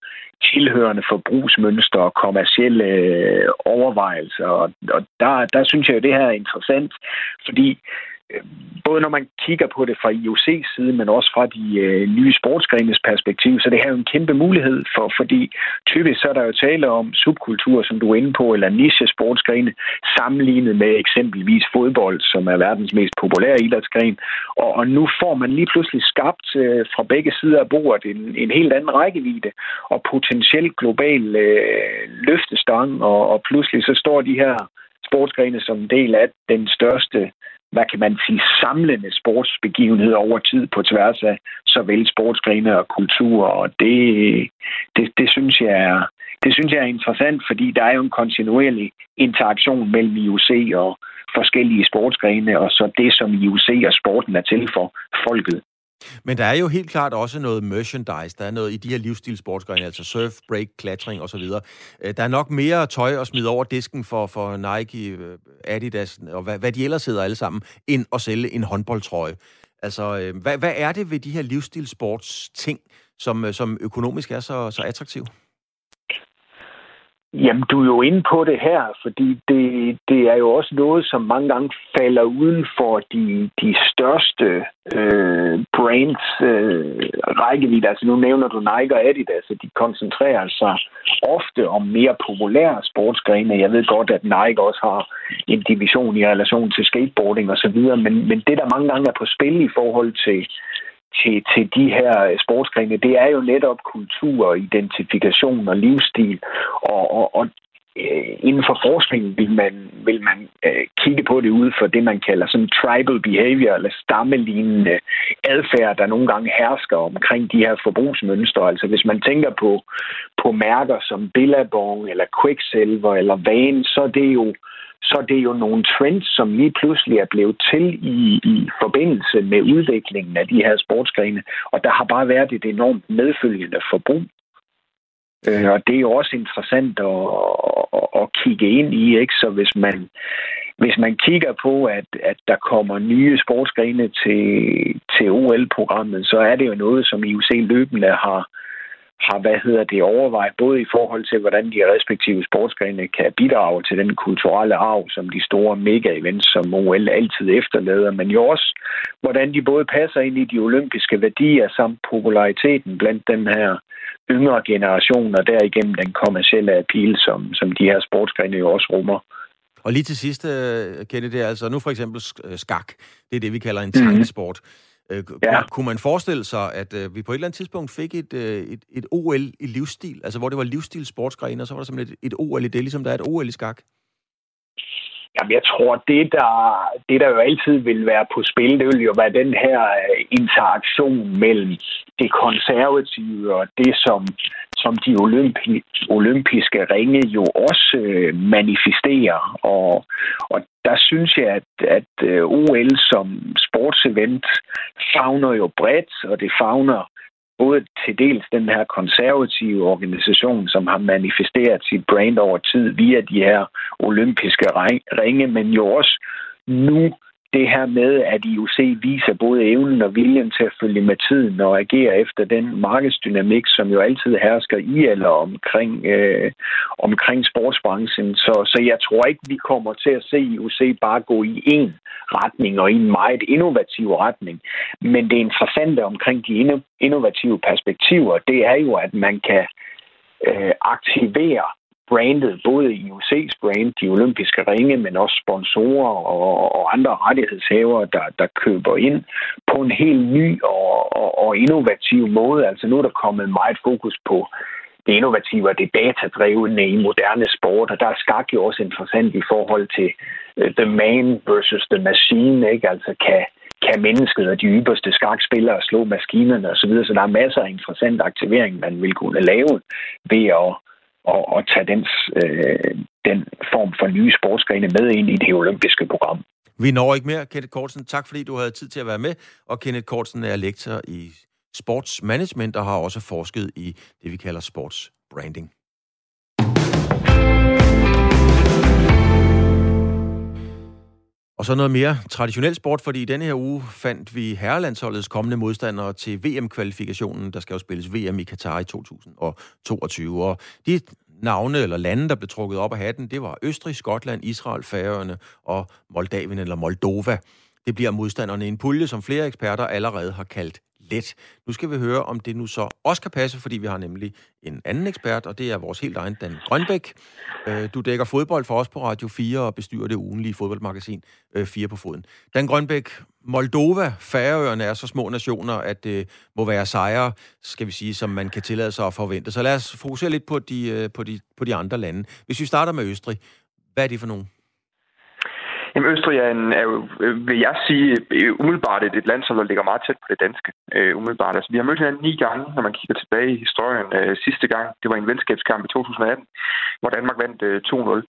tilhørende forbrugsmønstre og kommersielle øh, overvejelser. Og, og der, der synes jeg, at det her er interessant, fordi Øh, både når man kigger på det fra IOC's side, men også fra de øh, nye sportsgrenes perspektiv, så det her er jo en kæmpe mulighed, for, fordi typisk så er der jo tale om subkulturer, som du er inde på, eller niche sportsgrene, sammenlignet med eksempelvis fodbold, som er verdens mest populære idrætsgren. Og, og nu får man lige pludselig skabt øh, fra begge sider af bordet en, en helt anden rækkevidde og potentielt global øh, løftestang, og, og pludselig så står de her sportsgrene som en del af den største hvad kan man sige, samlende sportsbegivenheder over tid på tværs af såvel sportsgrene og kultur, og det, det, det, synes jeg er, det synes jeg er interessant, fordi der er jo en kontinuerlig interaktion mellem IOC og forskellige sportsgrene, og så det, som IOC og sporten er til for folket. Men der er jo helt klart også noget merchandise. Der er noget i de her livsstilsportsgrene, altså surf, break, klatring osv. Øh, der er nok mere tøj at smide over disken for, for Nike, øh, Adidas og hvad, hvad de ellers hedder alle sammen, end at sælge en håndboldtrøje. Altså, øh, hvad, hvad er det ved de her livsstilsports ting, som, som økonomisk er så, så attraktiv? Jamen, du er jo inde på det her, fordi det, det er jo også noget, som mange gange falder uden for de, de største øh, brands øh, rækkevidde. Altså nu nævner du Nike og Adidas, så de koncentrerer sig ofte om mere populære sportsgrene. Jeg ved godt, at Nike også har en division i relation til skateboarding osv., men, men det, der mange gange er på spil i forhold til til, til de her sportsgrene, det er jo netop kultur, identifikation og livsstil. Og, og, og øh, inden for forskningen vil man, vil man øh, kigge på det ud for det, man kalder sådan tribal behavior, eller stammelignende adfærd, der nogle gange hersker omkring de her forbrugsmønstre. Altså hvis man tænker på, på mærker som Billabong, eller Quicksilver, eller Van, så er det jo øh, så det er jo nogle trends, som lige pludselig er blevet til i, i forbindelse med udviklingen af de her sportsgrene. Og der har bare været et enormt medfølgende forbrug. Øh, og det er jo også interessant at, at, at kigge ind i, ikke? Så hvis man, hvis man kigger på, at, at der kommer nye sportsgrene til, til OL-programmet, så er det jo noget, som IOC løbende har, har, hvad hedder det, overvejet, både i forhold til, hvordan de respektive sportsgrene kan bidrage til den kulturelle arv, som de store mega-events, som OL altid efterlader, men jo også, hvordan de både passer ind i de olympiske værdier, samt populariteten blandt den her yngre generation, og derigennem den kommercielle appeal, som, som de her sportsgrene jo også rummer. Og lige til sidst, øh, Kenneth, det er altså nu for eksempel skak. Det er det, vi kalder en tankesport. Mm-hmm. Øh, ja. Kunne man forestille sig, at øh, vi på et eller andet tidspunkt fik et, øh, et, et OL i livsstil, altså hvor det var livsstil sportsgrene, og så var der simpelthen et, et OL i det, ligesom der er et OL i skak? Ja, Jamen, jeg tror, det der, det der jo altid vil være på spil, det vil jo være den her øh, interaktion mellem det konservative og det, som, som de olympi, olympiske ringe jo også øh, manifesterer. Og, og der synes jeg, at, at øh, OL som sportsevent fagner jo bredt, og det fagner både til dels den her konservative organisation, som har manifesteret sit brand over tid via de her olympiske ringe, men jo også nu det her med, at IOC viser både evnen og viljen til at følge med tiden og agere efter den markedsdynamik, som jo altid hersker i eller omkring, øh, omkring sportsbranchen. Så, så jeg tror ikke, vi kommer til at se IOC bare gå i en retning og i en meget innovativ retning. Men det interessante omkring de innovative perspektiver, det er jo, at man kan øh, aktivere brandet, både IOC's brand, de olympiske ringe, men også sponsorer og, og andre rettighedshavere, der, der køber ind på en helt ny og, og, og innovativ måde. Altså nu er der kommet meget fokus på det innovative og det datadrevne i moderne sport, og der er skak jo også interessant i forhold til uh, the man versus the machine, ikke? Altså kan, kan mennesket og de ypperste skakspillere slå maskinerne osv., så, videre. så der er masser af interessant aktivering, man vil kunne lave ved at og, og tage dens, øh, den form for nye sportsgrene med ind i det olympiske program. Vi når ikke mere, Kenneth Kortsen. Tak fordi du havde tid til at være med. Og Kenneth Kortsen er lektor i sportsmanagement og har også forsket i det, vi kalder sportsbranding. Og så noget mere traditionel sport, fordi i denne her uge fandt vi herrelandsholdets kommende modstandere til VM-kvalifikationen. Der skal jo spilles VM i Katar i 2022. Og de navne eller lande, der blev trukket op af hatten, det var Østrig, Skotland, Israel, Færøerne og Moldavien eller Moldova. Det bliver modstanderne i en pulje, som flere eksperter allerede har kaldt let. Nu skal vi høre, om det nu så også kan passe, fordi vi har nemlig en anden ekspert, og det er vores helt egen Dan Grønbæk. Øh, du dækker fodbold for os på Radio 4 og bestyrer det ugenlige fodboldmagasin øh, 4 på foden. Dan Grønbæk, Moldova, Færøerne er så små nationer, at det må være sejre, skal vi sige, som man kan tillade sig at forvente. Så lad os fokusere lidt på de, øh, på de, på de andre lande. Hvis vi starter med Østrig, hvad er det for nogen? Jamen, Østrig er, en, er jo, øh, vil jeg sige, øh, umiddelbart et, et land, som ligger meget tæt på det danske. Øh, umiddelbart. Altså, vi har mødt hinanden ni gange, når man kigger tilbage i historien. Øh, sidste gang, det var en venskabskamp i 2018, hvor Danmark vandt øh, 2-0.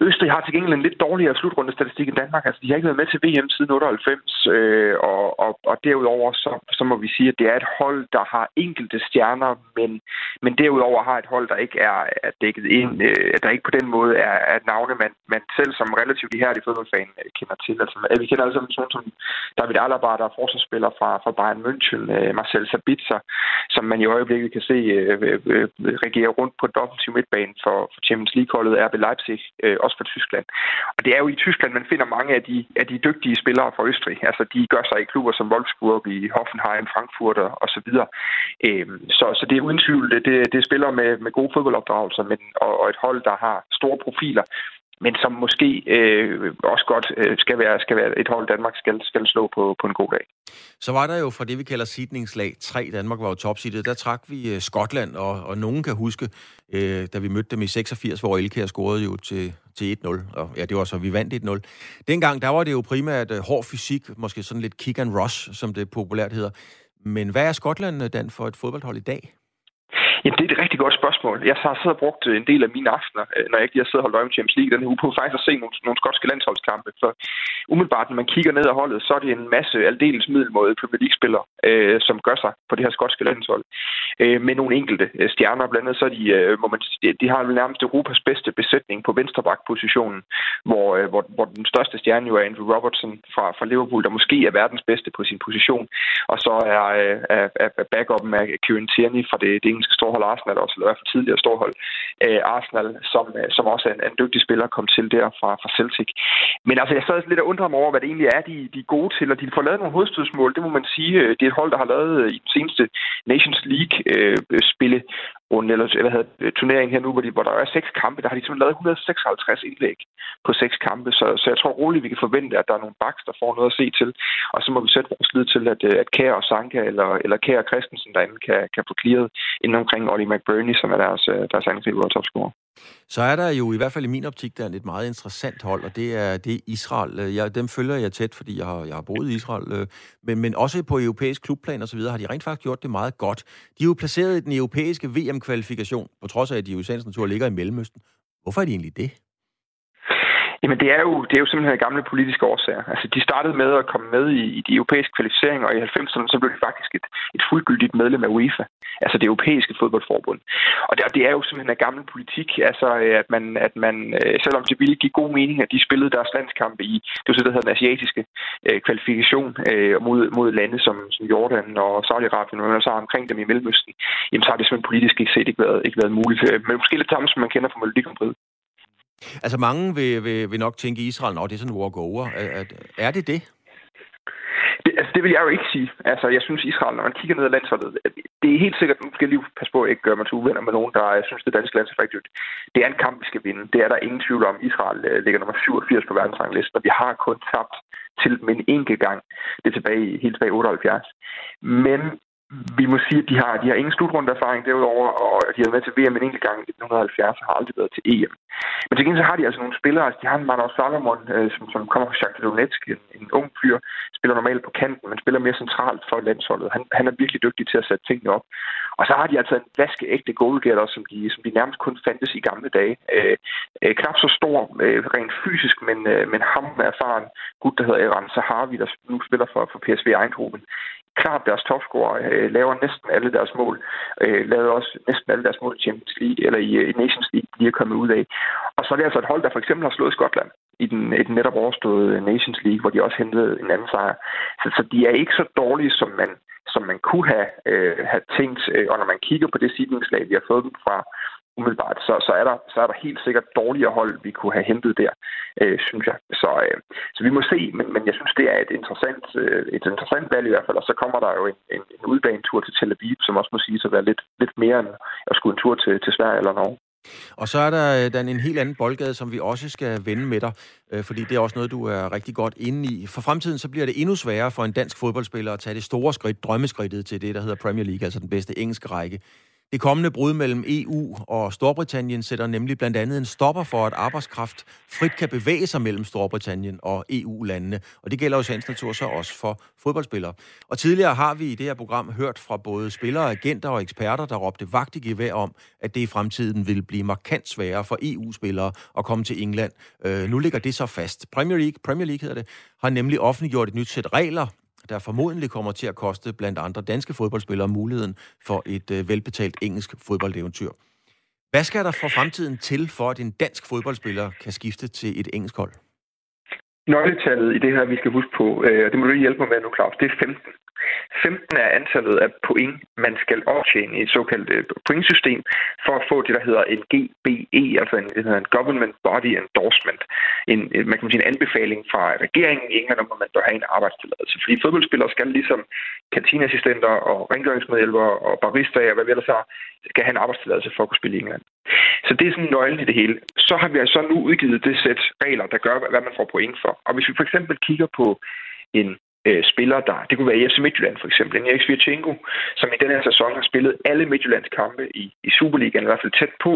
Østrig har til gengæld en lidt dårligere slutrundestatistik end Danmark. Altså, de har ikke været med til VM siden 98, øh, og, og, og derudover så, så må vi sige, at det er et hold, der har enkelte stjerner, men, men derudover har et hold, der ikke er, er dækket ind, øh, der ikke på den måde er, er navne, man, man selv som relativt ihærdig fodboldfan øh, kender til. Altså, øh, vi kender alle sammen sådan som David Alaba, der er forsvarsspiller fra, fra Bayern München, øh, Marcel Sabitzer, som man i øjeblikket kan se øh, øh, øh regere rundt på dobbelt midtbanen for, for Champions League-holdet RB Leipzig, øh, også fra Tyskland. Og det er jo i Tyskland, man finder mange af de, af de dygtige spillere fra Østrig. Altså, de gør sig i klubber som Wolfsburg, i Hoffenheim, Frankfurt og, så videre. Øhm, så, så det er uden tvivl, det, det, det er spillere med, med gode fodboldopdragelser, men, og, og et hold, der har store profiler, men som måske øh, også godt øh, skal, være, skal være et hold, Danmark skal, skal slå på, på en god dag. Så var der jo fra det, vi kalder sidningslag 3, Danmark var jo topsidet, der trak vi øh, Skotland, og, og nogen kan huske, øh, da vi mødte dem i 86, hvor Elkær scorede jo til, til 1-0, og ja, det var så, vi vandt 1-0. Dengang, der var det jo primært øh, hård fysik, måske sådan lidt kick and rush, som det populært hedder. Men hvad er Skotland, øh, Dan, for et fodboldhold i dag? Jamen, det er et rigtig godt spørgsmål. Jeg har siddet og brugt øh, en del af mine aftener, øh, når jeg ikke lige har siddet og holdt øje med Champions League, den uge på faktisk at se nogle, nogle skotske landsholdskampe. For umiddelbart, når man kigger ned ad holdet, så er det en masse aldeles middelmåde Premier League-spillere, øh, som gør sig på det her skotske landshold. Øh, med nogle enkelte øh, stjerner. Blandt andet så er de, øh, må man, de har nærmest Europas bedste besætning på venstreback-positionen, hvor, øh, hvor, hvor den største stjerne jo er Andrew Robertson fra, fra Liverpool, der måske er verdens bedste på sin position. Og så er, øh, er, er backupen af Kieran Tierney fra det, det engelske store storhold Arsenal også, eller i hvert fald tidligere storhold øh, Arsenal, som, øh, som også er en, en dygtig spiller, kom til der fra, fra Celtic. Men altså, jeg sad lidt og undrer mig over, hvad det egentlig er, de, de er gode til, og de får lavet nogle hovedstødsmål, det må man sige. Øh, det er et hold, der har lavet øh, i den seneste Nations League-spille, øh, runde, eller hvad hedder øh, turnering her nu, hvor, de, hvor der er seks kampe, der har de simpelthen lavet 156 indlæg på seks kampe, så, så jeg tror roligt, vi kan forvente, at der er nogle baks, der får noget at se til, og så må vi sætte vores lid til, at, øh, at Kær og Sanka eller, eller Kær og Christensen derinde kan, kan få clearet inden omkring Ollie McBurney, som er deres, øh, deres angriber og topscorer. Så er der jo i hvert fald i min optik, der er et meget interessant hold, og det er, det er Israel. Øh, jeg, dem følger jeg tæt, fordi jeg har, jeg har boet i Israel. Øh, men, men også på europæisk klubplan og så videre har de rent faktisk gjort det meget godt. De er jo placeret i den europæiske VM-kvalifikation, på trods af, at de jo i sagens natur ligger i Mellemøsten. Hvorfor er de egentlig det? Jamen det er jo, det er jo simpelthen gamle politiske årsager. Altså de startede med at komme med i, i de europæiske kvalificeringer, og i 90'erne så blev de faktisk et, et fuldgyldigt medlem af UEFA, altså det europæiske fodboldforbund. Og det, og det er jo simpelthen en gammel politik, altså at man, at man øh, selvom det ville give god mening, at de spillede deres landskampe i, det var så, der hedder den asiatiske øh, kvalifikation øh, mod, mod lande som, som Jordan og Saudi-Arabien, og så omkring dem i Mellemøsten, jamen så har det simpelthen politisk ikke set ikke været, ikke været muligt. Øh, men måske lidt samme, som man kender fra Melodi Altså mange vil, vil, vil nok tænke Israel, at det er sådan en walk-over. Er, er det det? Det, altså, det vil jeg jo ikke sige. Altså, jeg synes, Israel, når man kigger ned ad landsholdet, det er helt sikkert, nu skal lige passe på, at jeg ikke gør mig til uvenner med nogen, der jeg synes, det danske landshold er Det er en kamp, vi skal vinde. Det er der ingen tvivl om. Israel øh, ligger nummer 87 på verdensranglisten, og vi har kun tabt til dem en enkelt gang. Det er tilbage, helt tilbage i 78. Men vi må sige, at de har, de har ingen slutrunde erfaring derudover, og de har været med til VM en enkelt gang i 1970 og har aldrig været til EM. Men til gengæld så har de altså nogle spillere, altså de har en Manos Salomon, øh, som, som kommer fra Shakhtar Donetsk, en, en ung fyr, spiller normalt på kanten, men spiller mere centralt for landsholdet. Han, han er virkelig dygtig til at sætte tingene op. Og så har de altså en vaskeægte goalgetter, som de, som de nærmest kun fandtes i gamle dage. Øh, øh, knap så stor øh, rent fysisk, men, øh, men ham erfaren gut, der hedder Eran Sahavi, der nu spiller for, for PSV Eindhoven klart deres topscorer, øh, laver næsten alle deres mål, øh, lavede også næsten alle deres mål i Champions League, eller i, øh, i Nations League, de er kommet ud af. Og så er det altså et hold, der for eksempel har slået Skotland i den, i den netop overståede øh, Nations League, hvor de også hentede en anden sejr. Så, så de er ikke så dårlige, som man, som man kunne have, øh, have tænkt. Øh, og når man kigger på det sidningslag, vi har fået dem fra, umiddelbart, så, så, er der, så er der helt sikkert dårligere hold, vi kunne have hentet der, øh, synes jeg. Så, øh, så vi må se, men, men jeg synes, det er et interessant, øh, et interessant valg i hvert fald, og så kommer der jo en, en, en udbanetur til Tel Aviv, som også må sige at være lidt, lidt mere end at skulle en tur til, til Sverige eller Norge. Og så er der øh, den en helt anden boldgade, som vi også skal vende med dig, øh, fordi det er også noget, du er rigtig godt inde i. For fremtiden så bliver det endnu sværere for en dansk fodboldspiller at tage det store skridt, drømmeskridtet til det, der hedder Premier League, altså den bedste engelske række. Det kommende brud mellem EU og Storbritannien sætter nemlig blandt andet en stopper for, at arbejdskraft frit kan bevæge sig mellem Storbritannien og EU-landene. Og det gælder jo sagens natur så også for fodboldspillere. Og tidligere har vi i det her program hørt fra både spillere, agenter og eksperter, der råbte vagt i gevær om, at det i fremtiden vil blive markant sværere for EU-spillere at komme til England. Øh, nu ligger det så fast. Premier League, Premier League hedder det, har nemlig offentliggjort et nyt sæt regler der formodentlig kommer til at koste blandt andre danske fodboldspillere muligheden for et øh, velbetalt engelsk fodboldeventyr. Hvad skal der for fremtiden til, for at en dansk fodboldspiller kan skifte til et engelsk hold? Nøgletallet i det her, vi skal huske på, øh, det må du hjælpe mig med nu, Claus, det er 15. 15 er antallet af point, man skal optjene i et såkaldt øh, pointsystem for at få det, der hedder en GBE, altså en, det hedder en Government Body Endorsement. En, øh, man kan sige en anbefaling fra regeringen i England om, at man bør have en arbejdstilladelse. Fordi fodboldspillere skal ligesom kantineassistenter og rengøringsmedhjælpere og baristaer og hvad vi ellers har, skal have en arbejdstilladelse for at kunne spille i England. Så det er sådan nøglen i det hele. Så har vi altså nu udgivet det sæt regler, der gør, hvad man får point for. Og hvis vi for eksempel kigger på en øh, spillere, der... Det kunne være FC Midtjylland for eksempel. En Erik Svirchenko, som i den her sæson har spillet alle Midtjyllands kampe i, i Superligaen, i hvert fald tæt på,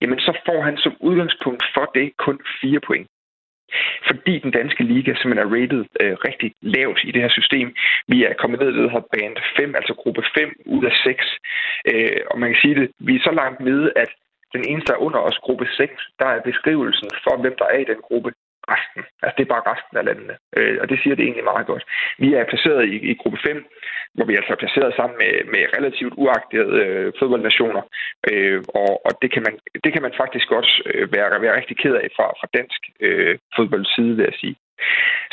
jamen så får han som udgangspunkt for det kun fire point. Fordi den danske liga simpelthen er rated øh, rigtig lavt i det her system. Vi er kommet ned i det her band 5, altså gruppe 5 ud af 6. Øh, og man kan sige det, vi er så langt nede, at den eneste, der er under os, gruppe 6, der er beskrivelsen for, hvem der er i den gruppe, resten. Altså det er bare resten af landene. Øh, og det siger det egentlig meget godt. Vi er placeret i, i gruppe 5, hvor vi altså er placeret sammen med, med relativt uagtede øh, fodboldnationer. Øh, og og det, kan man, det kan man faktisk også øh, være, være rigtig ked af fra, fra dansk øh, fodboldside, vil jeg sige.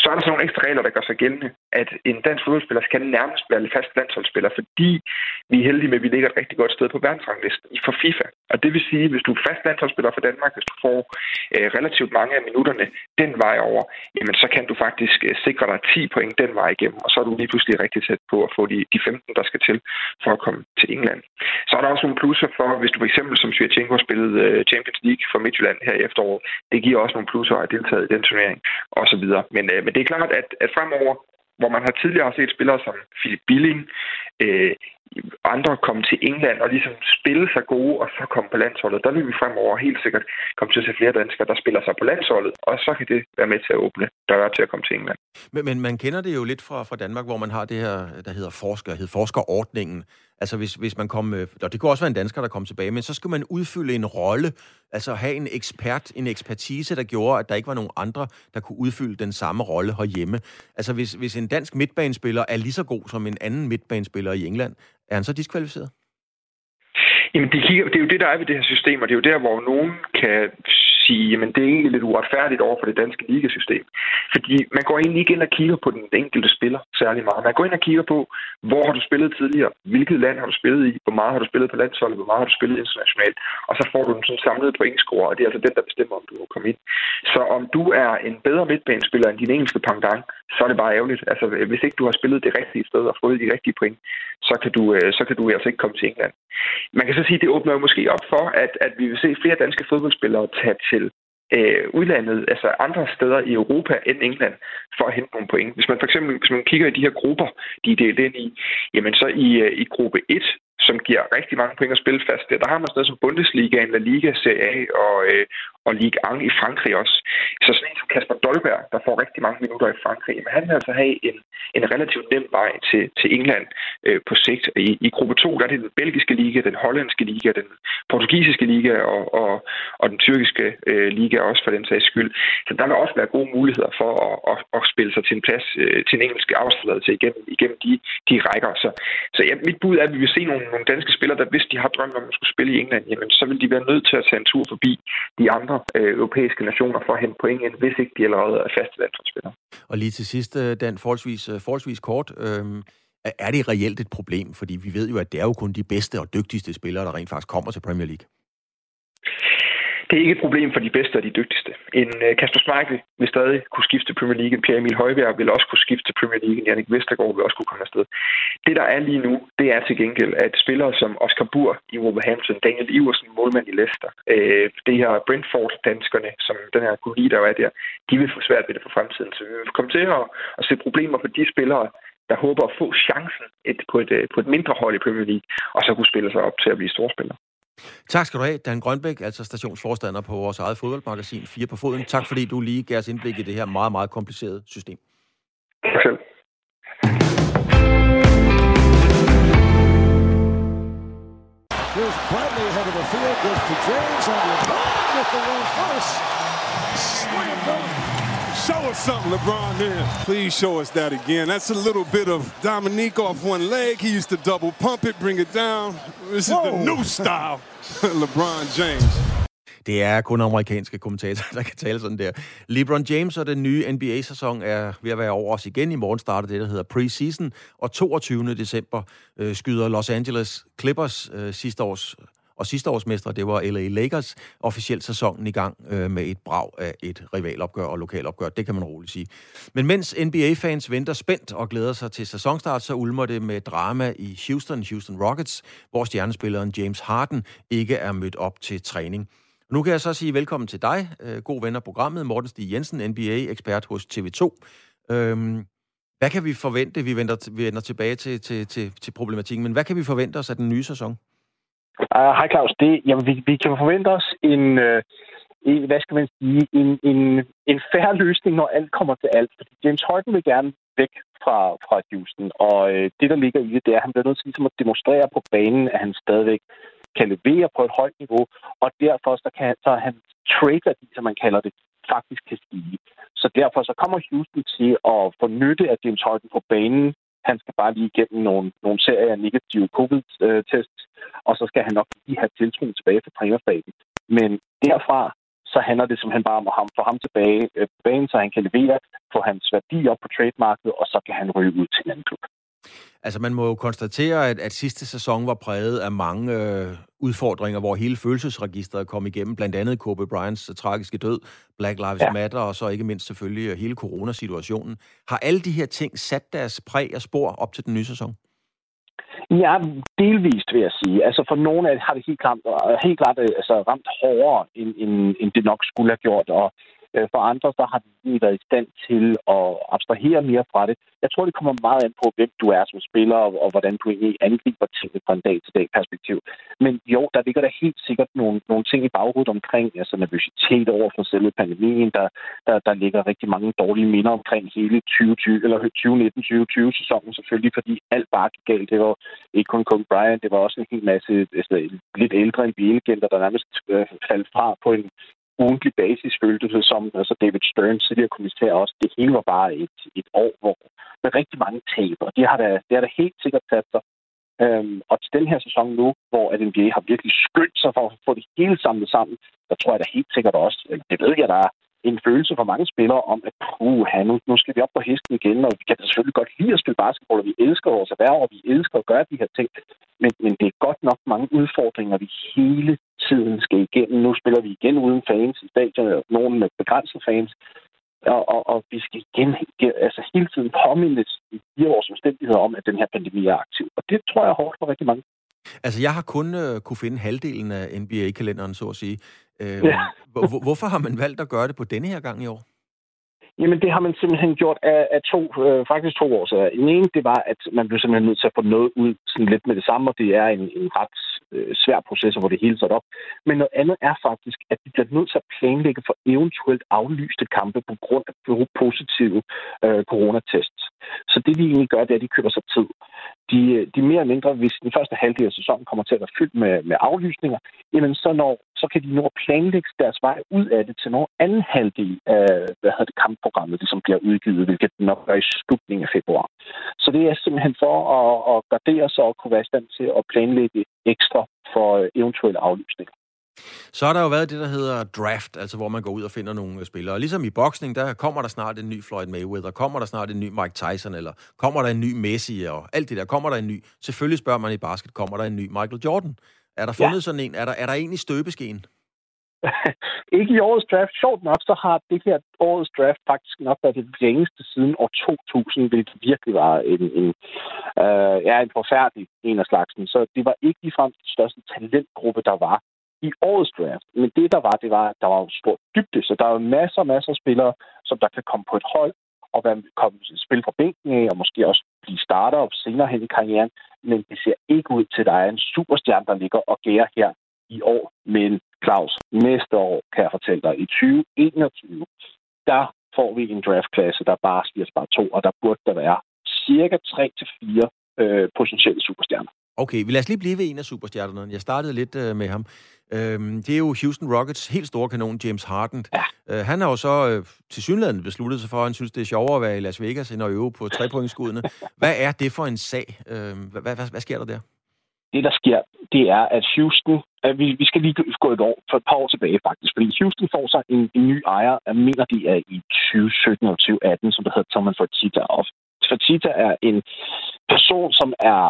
Så er der så nogle ekstra regler, der gør sig gældende, at en dansk fodboldspiller skal nærmest være fast landsholdsspiller, fordi vi er heldige med, at vi ligger et rigtig godt sted på verdensranglisten for FIFA. Og det vil sige, at hvis du er fast landsholdsspiller for Danmark, hvis du får øh, relativt mange af minutterne den vej over, jamen så kan du faktisk øh, sikre dig 10 point den vej igennem, og så er du lige pludselig rigtig tæt på at få de, de 15, der skal til for at komme til England. Så er der også nogle plusser for, hvis du for eksempel som Svirchenko har spillet øh, Champions League for Midtjylland her i efteråret, det giver også nogle plusser at deltage i den turnering osv. Men, øh, men det er klart, at, at fremover, hvor man har tidligere set spillere som Philip Billing, øh, andre komme til England og ligesom spille sig gode, og så komme på landsholdet. Der vil vi fremover helt sikkert komme til at se flere danskere, der spiller sig på landsholdet, og så kan det være med til at åbne døre til at komme til England. Men, men man kender det jo lidt fra, fra Danmark, hvor man har det her, der hedder forsker, hedder forskerordningen. Altså hvis, hvis man kom, øh, og det kunne også være en dansker, der kom tilbage, men så skulle man udfylde en rolle, altså have en ekspert, en ekspertise, der gjorde, at der ikke var nogen andre, der kunne udfylde den samme rolle herhjemme. Altså hvis, hvis en dansk midtbanespiller er lige så god som en anden midtbanespiller i England, er han så diskvalificeret? Jamen, de kigger, det er jo det, der er ved det her system, og det er jo der, hvor nogen kan sige, jamen det er egentlig lidt uretfærdigt over for det danske ligasystem. Fordi man går egentlig ikke ind og kigger på den enkelte spiller særlig meget. Man går ind og kigger på, hvor har du spillet tidligere, hvilket land har du spillet i, hvor meget har du spillet på landsholdet, hvor meget har du spillet internationalt, og så får du den sådan samlede pointscore, og det er altså den, der bestemmer, om du må komme ind. Så om du er en bedre midtbanespiller end din engelske pangdang, så er det bare ærgerligt. Altså, hvis ikke du har spillet det rigtige sted og fået de rigtige point, så kan du, øh, så kan du altså ikke komme til England. Man kan så sige, at det åbner jo måske op for, at, at vi vil se flere danske fodboldspillere tage til øh, udlandet, altså andre steder i Europa end England, for at hente nogle point. Hvis man for eksempel hvis man kigger i de her grupper, de er delt ind i, jamen så i, øh, i gruppe 1, som giver rigtig mange point at spille fast. Der har man sådan noget som Bundesliga, La Liga, Serie A og, øh, og Ligue 1 i Frankrig også. Så sådan en som Kasper Dolberg, der får rigtig mange minutter i Frankrig, men han vil altså have en, en relativt nem vej til, til England øh, på sigt. I, I gruppe 2, der er det den belgiske liga, den hollandske liga, den portugisiske liga og, og, og den tyrkiske øh, liga også for den sags skyld. Så der vil også være gode muligheder for at, at, at spille sig til en plads, øh, til en engelsk arbejdsforladelse igennem, igennem de, de rækker. Så, så ja, mit bud er, at vi vil se nogle, nogle danske spillere, der hvis de har drømt om at skulle spille i England, jamen så vil de være nødt til at tage en tur forbi de andre andre øh, europæiske nationer for at hente point ind, hvis ikke de allerede er faste landsholdsspillere. Og lige til sidst, øh, Dan, forholdsvis, øh, forholdsvis kort. Øh, er det reelt et problem? Fordi vi ved jo, at det er jo kun de bedste og dygtigste spillere, der rent faktisk kommer til Premier League det er ikke et problem for de bedste og de dygtigste. En øh, Kasper Schmeichel vil stadig kunne skifte til Premier League. Pierre Emil Højbjerg vil også kunne skifte til Premier League. Jannik Vestergaard vil også kunne komme afsted. Det, der er lige nu, det er til gengæld, at spillere som Oscar Bur i Wolverhampton, Daniel Iversen, målmand i Leicester, øh, det her Brentford-danskerne, som den her koloni, der er der, de vil få svært ved det for fremtiden. Så vi vil komme til at, at se problemer for de spillere, der håber at få chancen et, på, et, øh, på et mindre hold i Premier League, og så kunne spille sig op til at blive storspillere. Tak skal du have, Dan Grønbæk, altså stationsforstander på vores eget fodboldmagasin 4 på foden. Tak fordi du lige gav os indblik i det her meget, meget komplicerede system. Tak selv. Here's Bradley ahead of the field, goes to James on the with the run first. Slam dunk. Show us something, LeBron, then. Please show us that again. That's a little bit of Dominique off one leg. He used to double pump it, bring it down. This is Whoa. the new style. LeBron James. Det er kun amerikanske kommentatorer, der kan tale sådan der. LeBron James og den nye NBA-sæson er ved at være over os igen. I morgen starter det, der hedder preseason, og 22. december øh, skyder Los Angeles Clippers øh, sidste års og sidste års mestre, det var LA Lakers, officielt sæsonen i gang øh, med et brag af et rivalopgør og lokalopgør. Det kan man roligt sige. Men mens NBA-fans venter spændt og glæder sig til sæsonstart, så ulmer det med drama i Houston, Houston Rockets, hvor stjernespilleren James Harden ikke er mødt op til træning. Nu kan jeg så sige velkommen til dig, øh, god ven af programmet, Morten Stig Jensen, NBA-ekspert hos TV2. Øhm, hvad kan vi forvente? Vi vender, vi vender tilbage til, til, til, til problematikken, men hvad kan vi forvente os af den nye sæson? Uh, hej Claus, det, jamen, vi, vi kan forvente os en, øh, en, hvad skal man sige, en, en, en færre løsning, når alt kommer til alt. Fordi James Harden vil gerne væk fra, fra Houston, og øh, det, der ligger i det, det er, at han bliver nødt til ligesom at demonstrere på banen, at han stadigvæk kan levere på et højt niveau, og derfor så kan så han trade som man kalder det, faktisk kan stige. Så derfor så kommer Houston til at få nytte af James Harden på banen, han skal bare lige igennem nogle, nogle serier af negative covid-tests, og så skal han nok lige have tiltroen tilbage til trænerstaben. Men derfra, så handler det simpelthen bare om at få ham tilbage øh, på banen, så han kan levere, få hans værdi op på trademarkedet, og så kan han ryge ud til en anden klub. Altså, man må jo konstatere, at, at sidste sæson var præget af mange øh, udfordringer, hvor hele følelsesregistret kom igennem, blandt andet Kobe Bryants uh, tragiske død, Black Lives ja. Matter, og så ikke mindst selvfølgelig hele coronasituationen. Har alle de her ting sat deres præg og spor op til den nye sæson? Ja, delvist vil jeg sige. Altså for nogle af det har det helt klart, helt klart altså, ramt hårdere, end, end, end det nok skulle have gjort. Og Øh, Øh, for andre, så har de været i stand til at abstrahere mere fra det. Jeg tror, det kommer meget an på, hvem du er som spiller, og, og hvordan du egentlig angriber tingene fra en dag-til-dag perspektiv. Men jo, der ligger der helt sikkert nogle, nogle ting i baghovedet omkring, altså nervøsitet over for selve pandemien. Der, der, der ligger rigtig mange dårlige minder omkring hele 2020, eller 2019-2020 sæsonen selvfølgelig, fordi alt bare gik galt. Det var ikke kun Kobe Bryant, det var også en hel masse altså, lidt ældre NBA-legender, der nærmest øh, faldt fra på en ugentlig basis, følte det som altså David Stern, tidligere kommissær også. Det hele var bare et, et år, hvor med rigtig mange tab, og det har da, det har da helt sikkert sat sig. Øhm, og til den her sæson nu, hvor at NBA har virkelig skyndt sig for at få det hele samlet sammen, der tror jeg da helt sikkert også, det ved jeg, der er en følelse for mange spillere om, at puh, nu, nu skal vi op på hesten igen, og vi kan selvfølgelig godt lide at spille basketball, og vi elsker vores erhverv, og vi elsker at gøre de her ting. Men, men det er godt nok mange udfordringer, vi hele tiden skal igennem. Nu spiller vi igen uden fans i stadion, nogen med begrænsede fans. Og, og, og vi skal igen altså hele tiden påmindes i fire års omstændigheder om, at den her pandemi er aktiv. Og det tror jeg er hårdt for rigtig mange. Altså, jeg har kun øh, kunne finde halvdelen af NBA-kalenderen, så at sige. Øh, ja. hvor, hvorfor har man valgt at gøre det på denne her gang i år? Jamen, det har man simpelthen gjort af, af to, øh, faktisk to år. Så den ene, det var, at man blev simpelthen nødt til at få noget ud sådan lidt med det samme, og det er en, en ret øh, svær proces, hvor det hele sat op. Men noget andet er faktisk, at vi bliver nødt til at planlægge for eventuelt aflyste kampe på grund af positive øh, coronatests. Så det, de egentlig gør, det er, at de køber sig tid. De, øh, de mere eller mindre, hvis den første halvdel af sæsonen kommer til at være fyldt med, med aflysninger, jamen så, når, så kan de nå at planlægge deres vej ud af det til nogen anden halvdel af hvad hedder det, kampprogrammet, det som bliver udgivet, hvilket nok er i slutningen af februar. Så det er simpelthen for at, at gardere sig og kunne være i stand til at planlægge ekstra for øh, eventuelle aflysninger. Så har der jo været det, der hedder draft, altså hvor man går ud og finder nogle øh, spillere. Og ligesom i boksning, der kommer der snart en ny Floyd Mayweather, kommer der snart en ny Mike Tyson, eller kommer der en ny Messi, og alt det der. Kommer der en ny? Selvfølgelig spørger man i basket, kommer der en ny Michael Jordan? Er der fundet ja. sådan en? Er der, er der en i støbeskeen? ikke i årets draft. Sjovt nok, så har det her årets draft faktisk nok været det længste siden år 2000, hvilket virkelig var en, en, øh, ja, en forfærdelig en af slagsen. Så det var ikke ligefrem den største talentgruppe, der var i årets draft. Men det, der var, det var, at der var en stor dybde, så der er masser og masser af spillere, som der kan komme på et hold og være, komme, spille fra bænken af, og måske også blive starter op senere hen i karrieren. Men det ser ikke ud til, at der er en superstjerne, der ligger og gærer her i år. Men Claus, næste år, kan jeg fortælle dig, i 2021, der får vi en draftklasse, der bare siger bare to, og der burde der være cirka 3-4 øh, potentielle superstjerner. Okay, vi lader os lige blive ved en af superstjernerne. Jeg startede lidt øh, med ham. Øhm, det er jo Houston Rockets helt store kanon, James Harden. Ja. Øh, han har jo så øh, til synligheden besluttet sig for, at han synes, det er sjovere at være i Las Vegas, end at øve på trepointsskuddene. hvad er det for en sag? Øh, hvad, hvad, hvad sker der der? Det, der sker, det er, at Houston... At vi, vi skal lige gå et år, for et par år tilbage faktisk, fordi Houston får sig en, en ny ejer, jeg mener, de er i 2017 og 2018, som der hedder Thomas Fertitta. Og Fertitta er en person, som er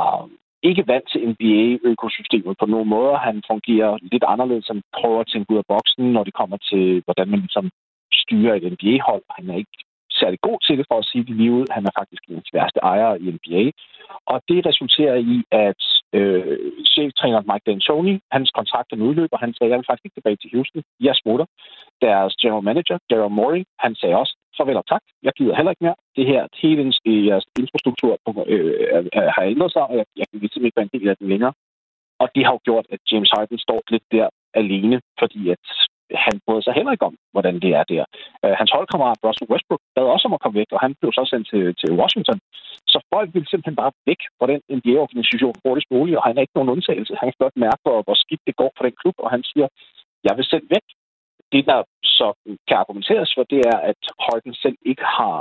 ikke vant til NBA-økosystemet på nogen måde. Han fungerer lidt anderledes, han prøver at tænke ud af boksen, når det kommer til, hvordan man ligesom styrer et NBA-hold. Han er ikke særlig god til det, for at sige det lige ud. Han er faktisk en værste ejere i NBA. Og det resulterer i, at øh, cheftræner Mike D'Antoni, hans kontrakt er udløber. Han sagde, jeg vil faktisk ikke tilbage til Houston. Jeg smutter. Deres general manager, Daryl Morey, han sagde også, farvel og tak. Jeg gider heller ikke mere. Det her, hele øh, jeres infrastruktur øh, øh, øh, har ændret sig, og jeg, jeg kan simpelthen ikke være en del af den længere. Og det har jo gjort, at James Harden står lidt der alene, fordi at han brød sig heller ikke om, hvordan det er der. Øh, hans holdkammerat Russell Westbrook bad også om at komme væk, og han blev så sendt til, til Washington. Så folk ville simpelthen bare væk fra den NBA-organisation hurtigst muligt, og han er ikke nogen undtagelse. Han kan godt mærke, hvor, hvor skidt det går for den klub, og han siger, jeg vil selv væk. Det, der så kan argumenteres for, det er, at Harden selv ikke har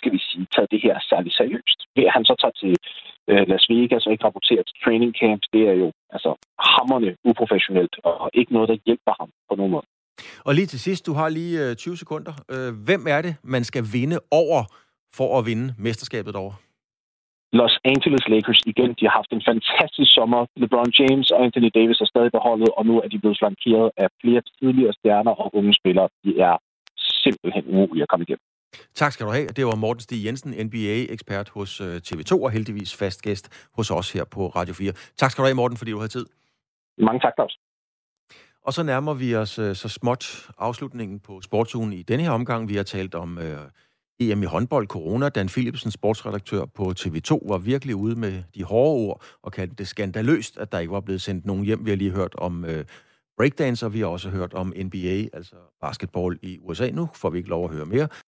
skal vi sige, taget det her særlig seriøst. Ved at han så tager til øh, Las Vegas og ikke rapporterer til training camps, det er jo altså hammerne uprofessionelt og ikke noget, der hjælper ham på nogen måde. Og lige til sidst, du har lige øh, 20 sekunder. Øh, hvem er det, man skal vinde over for at vinde mesterskabet over? Los Angeles Lakers igen. De har haft en fantastisk sommer. LeBron James og Anthony Davis er stadig beholdet, og nu er de blevet flankeret af flere tidligere stjerner og unge spillere. De er simpelthen umulige at komme igennem. Tak skal du have. Det var Morten Stig Jensen, NBA-ekspert hos øh, TV2 og heldigvis fast gæst hos os her på Radio 4. Tak skal du have, Morten, fordi du havde tid. Mange tak, Claus. Og så nærmer vi os øh, så småt afslutningen på sportsugen i denne her omgang. Vi har talt om øh, EM i håndbold, corona. Dan Philipsen, sportsredaktør på TV2, var virkelig ude med de hårde ord og kaldte det skandaløst, at der ikke var blevet sendt nogen hjem. Vi har lige hørt om øh, breakdance, og vi har også hørt om NBA, altså basketball i USA. Nu får vi ikke lov at høre mere.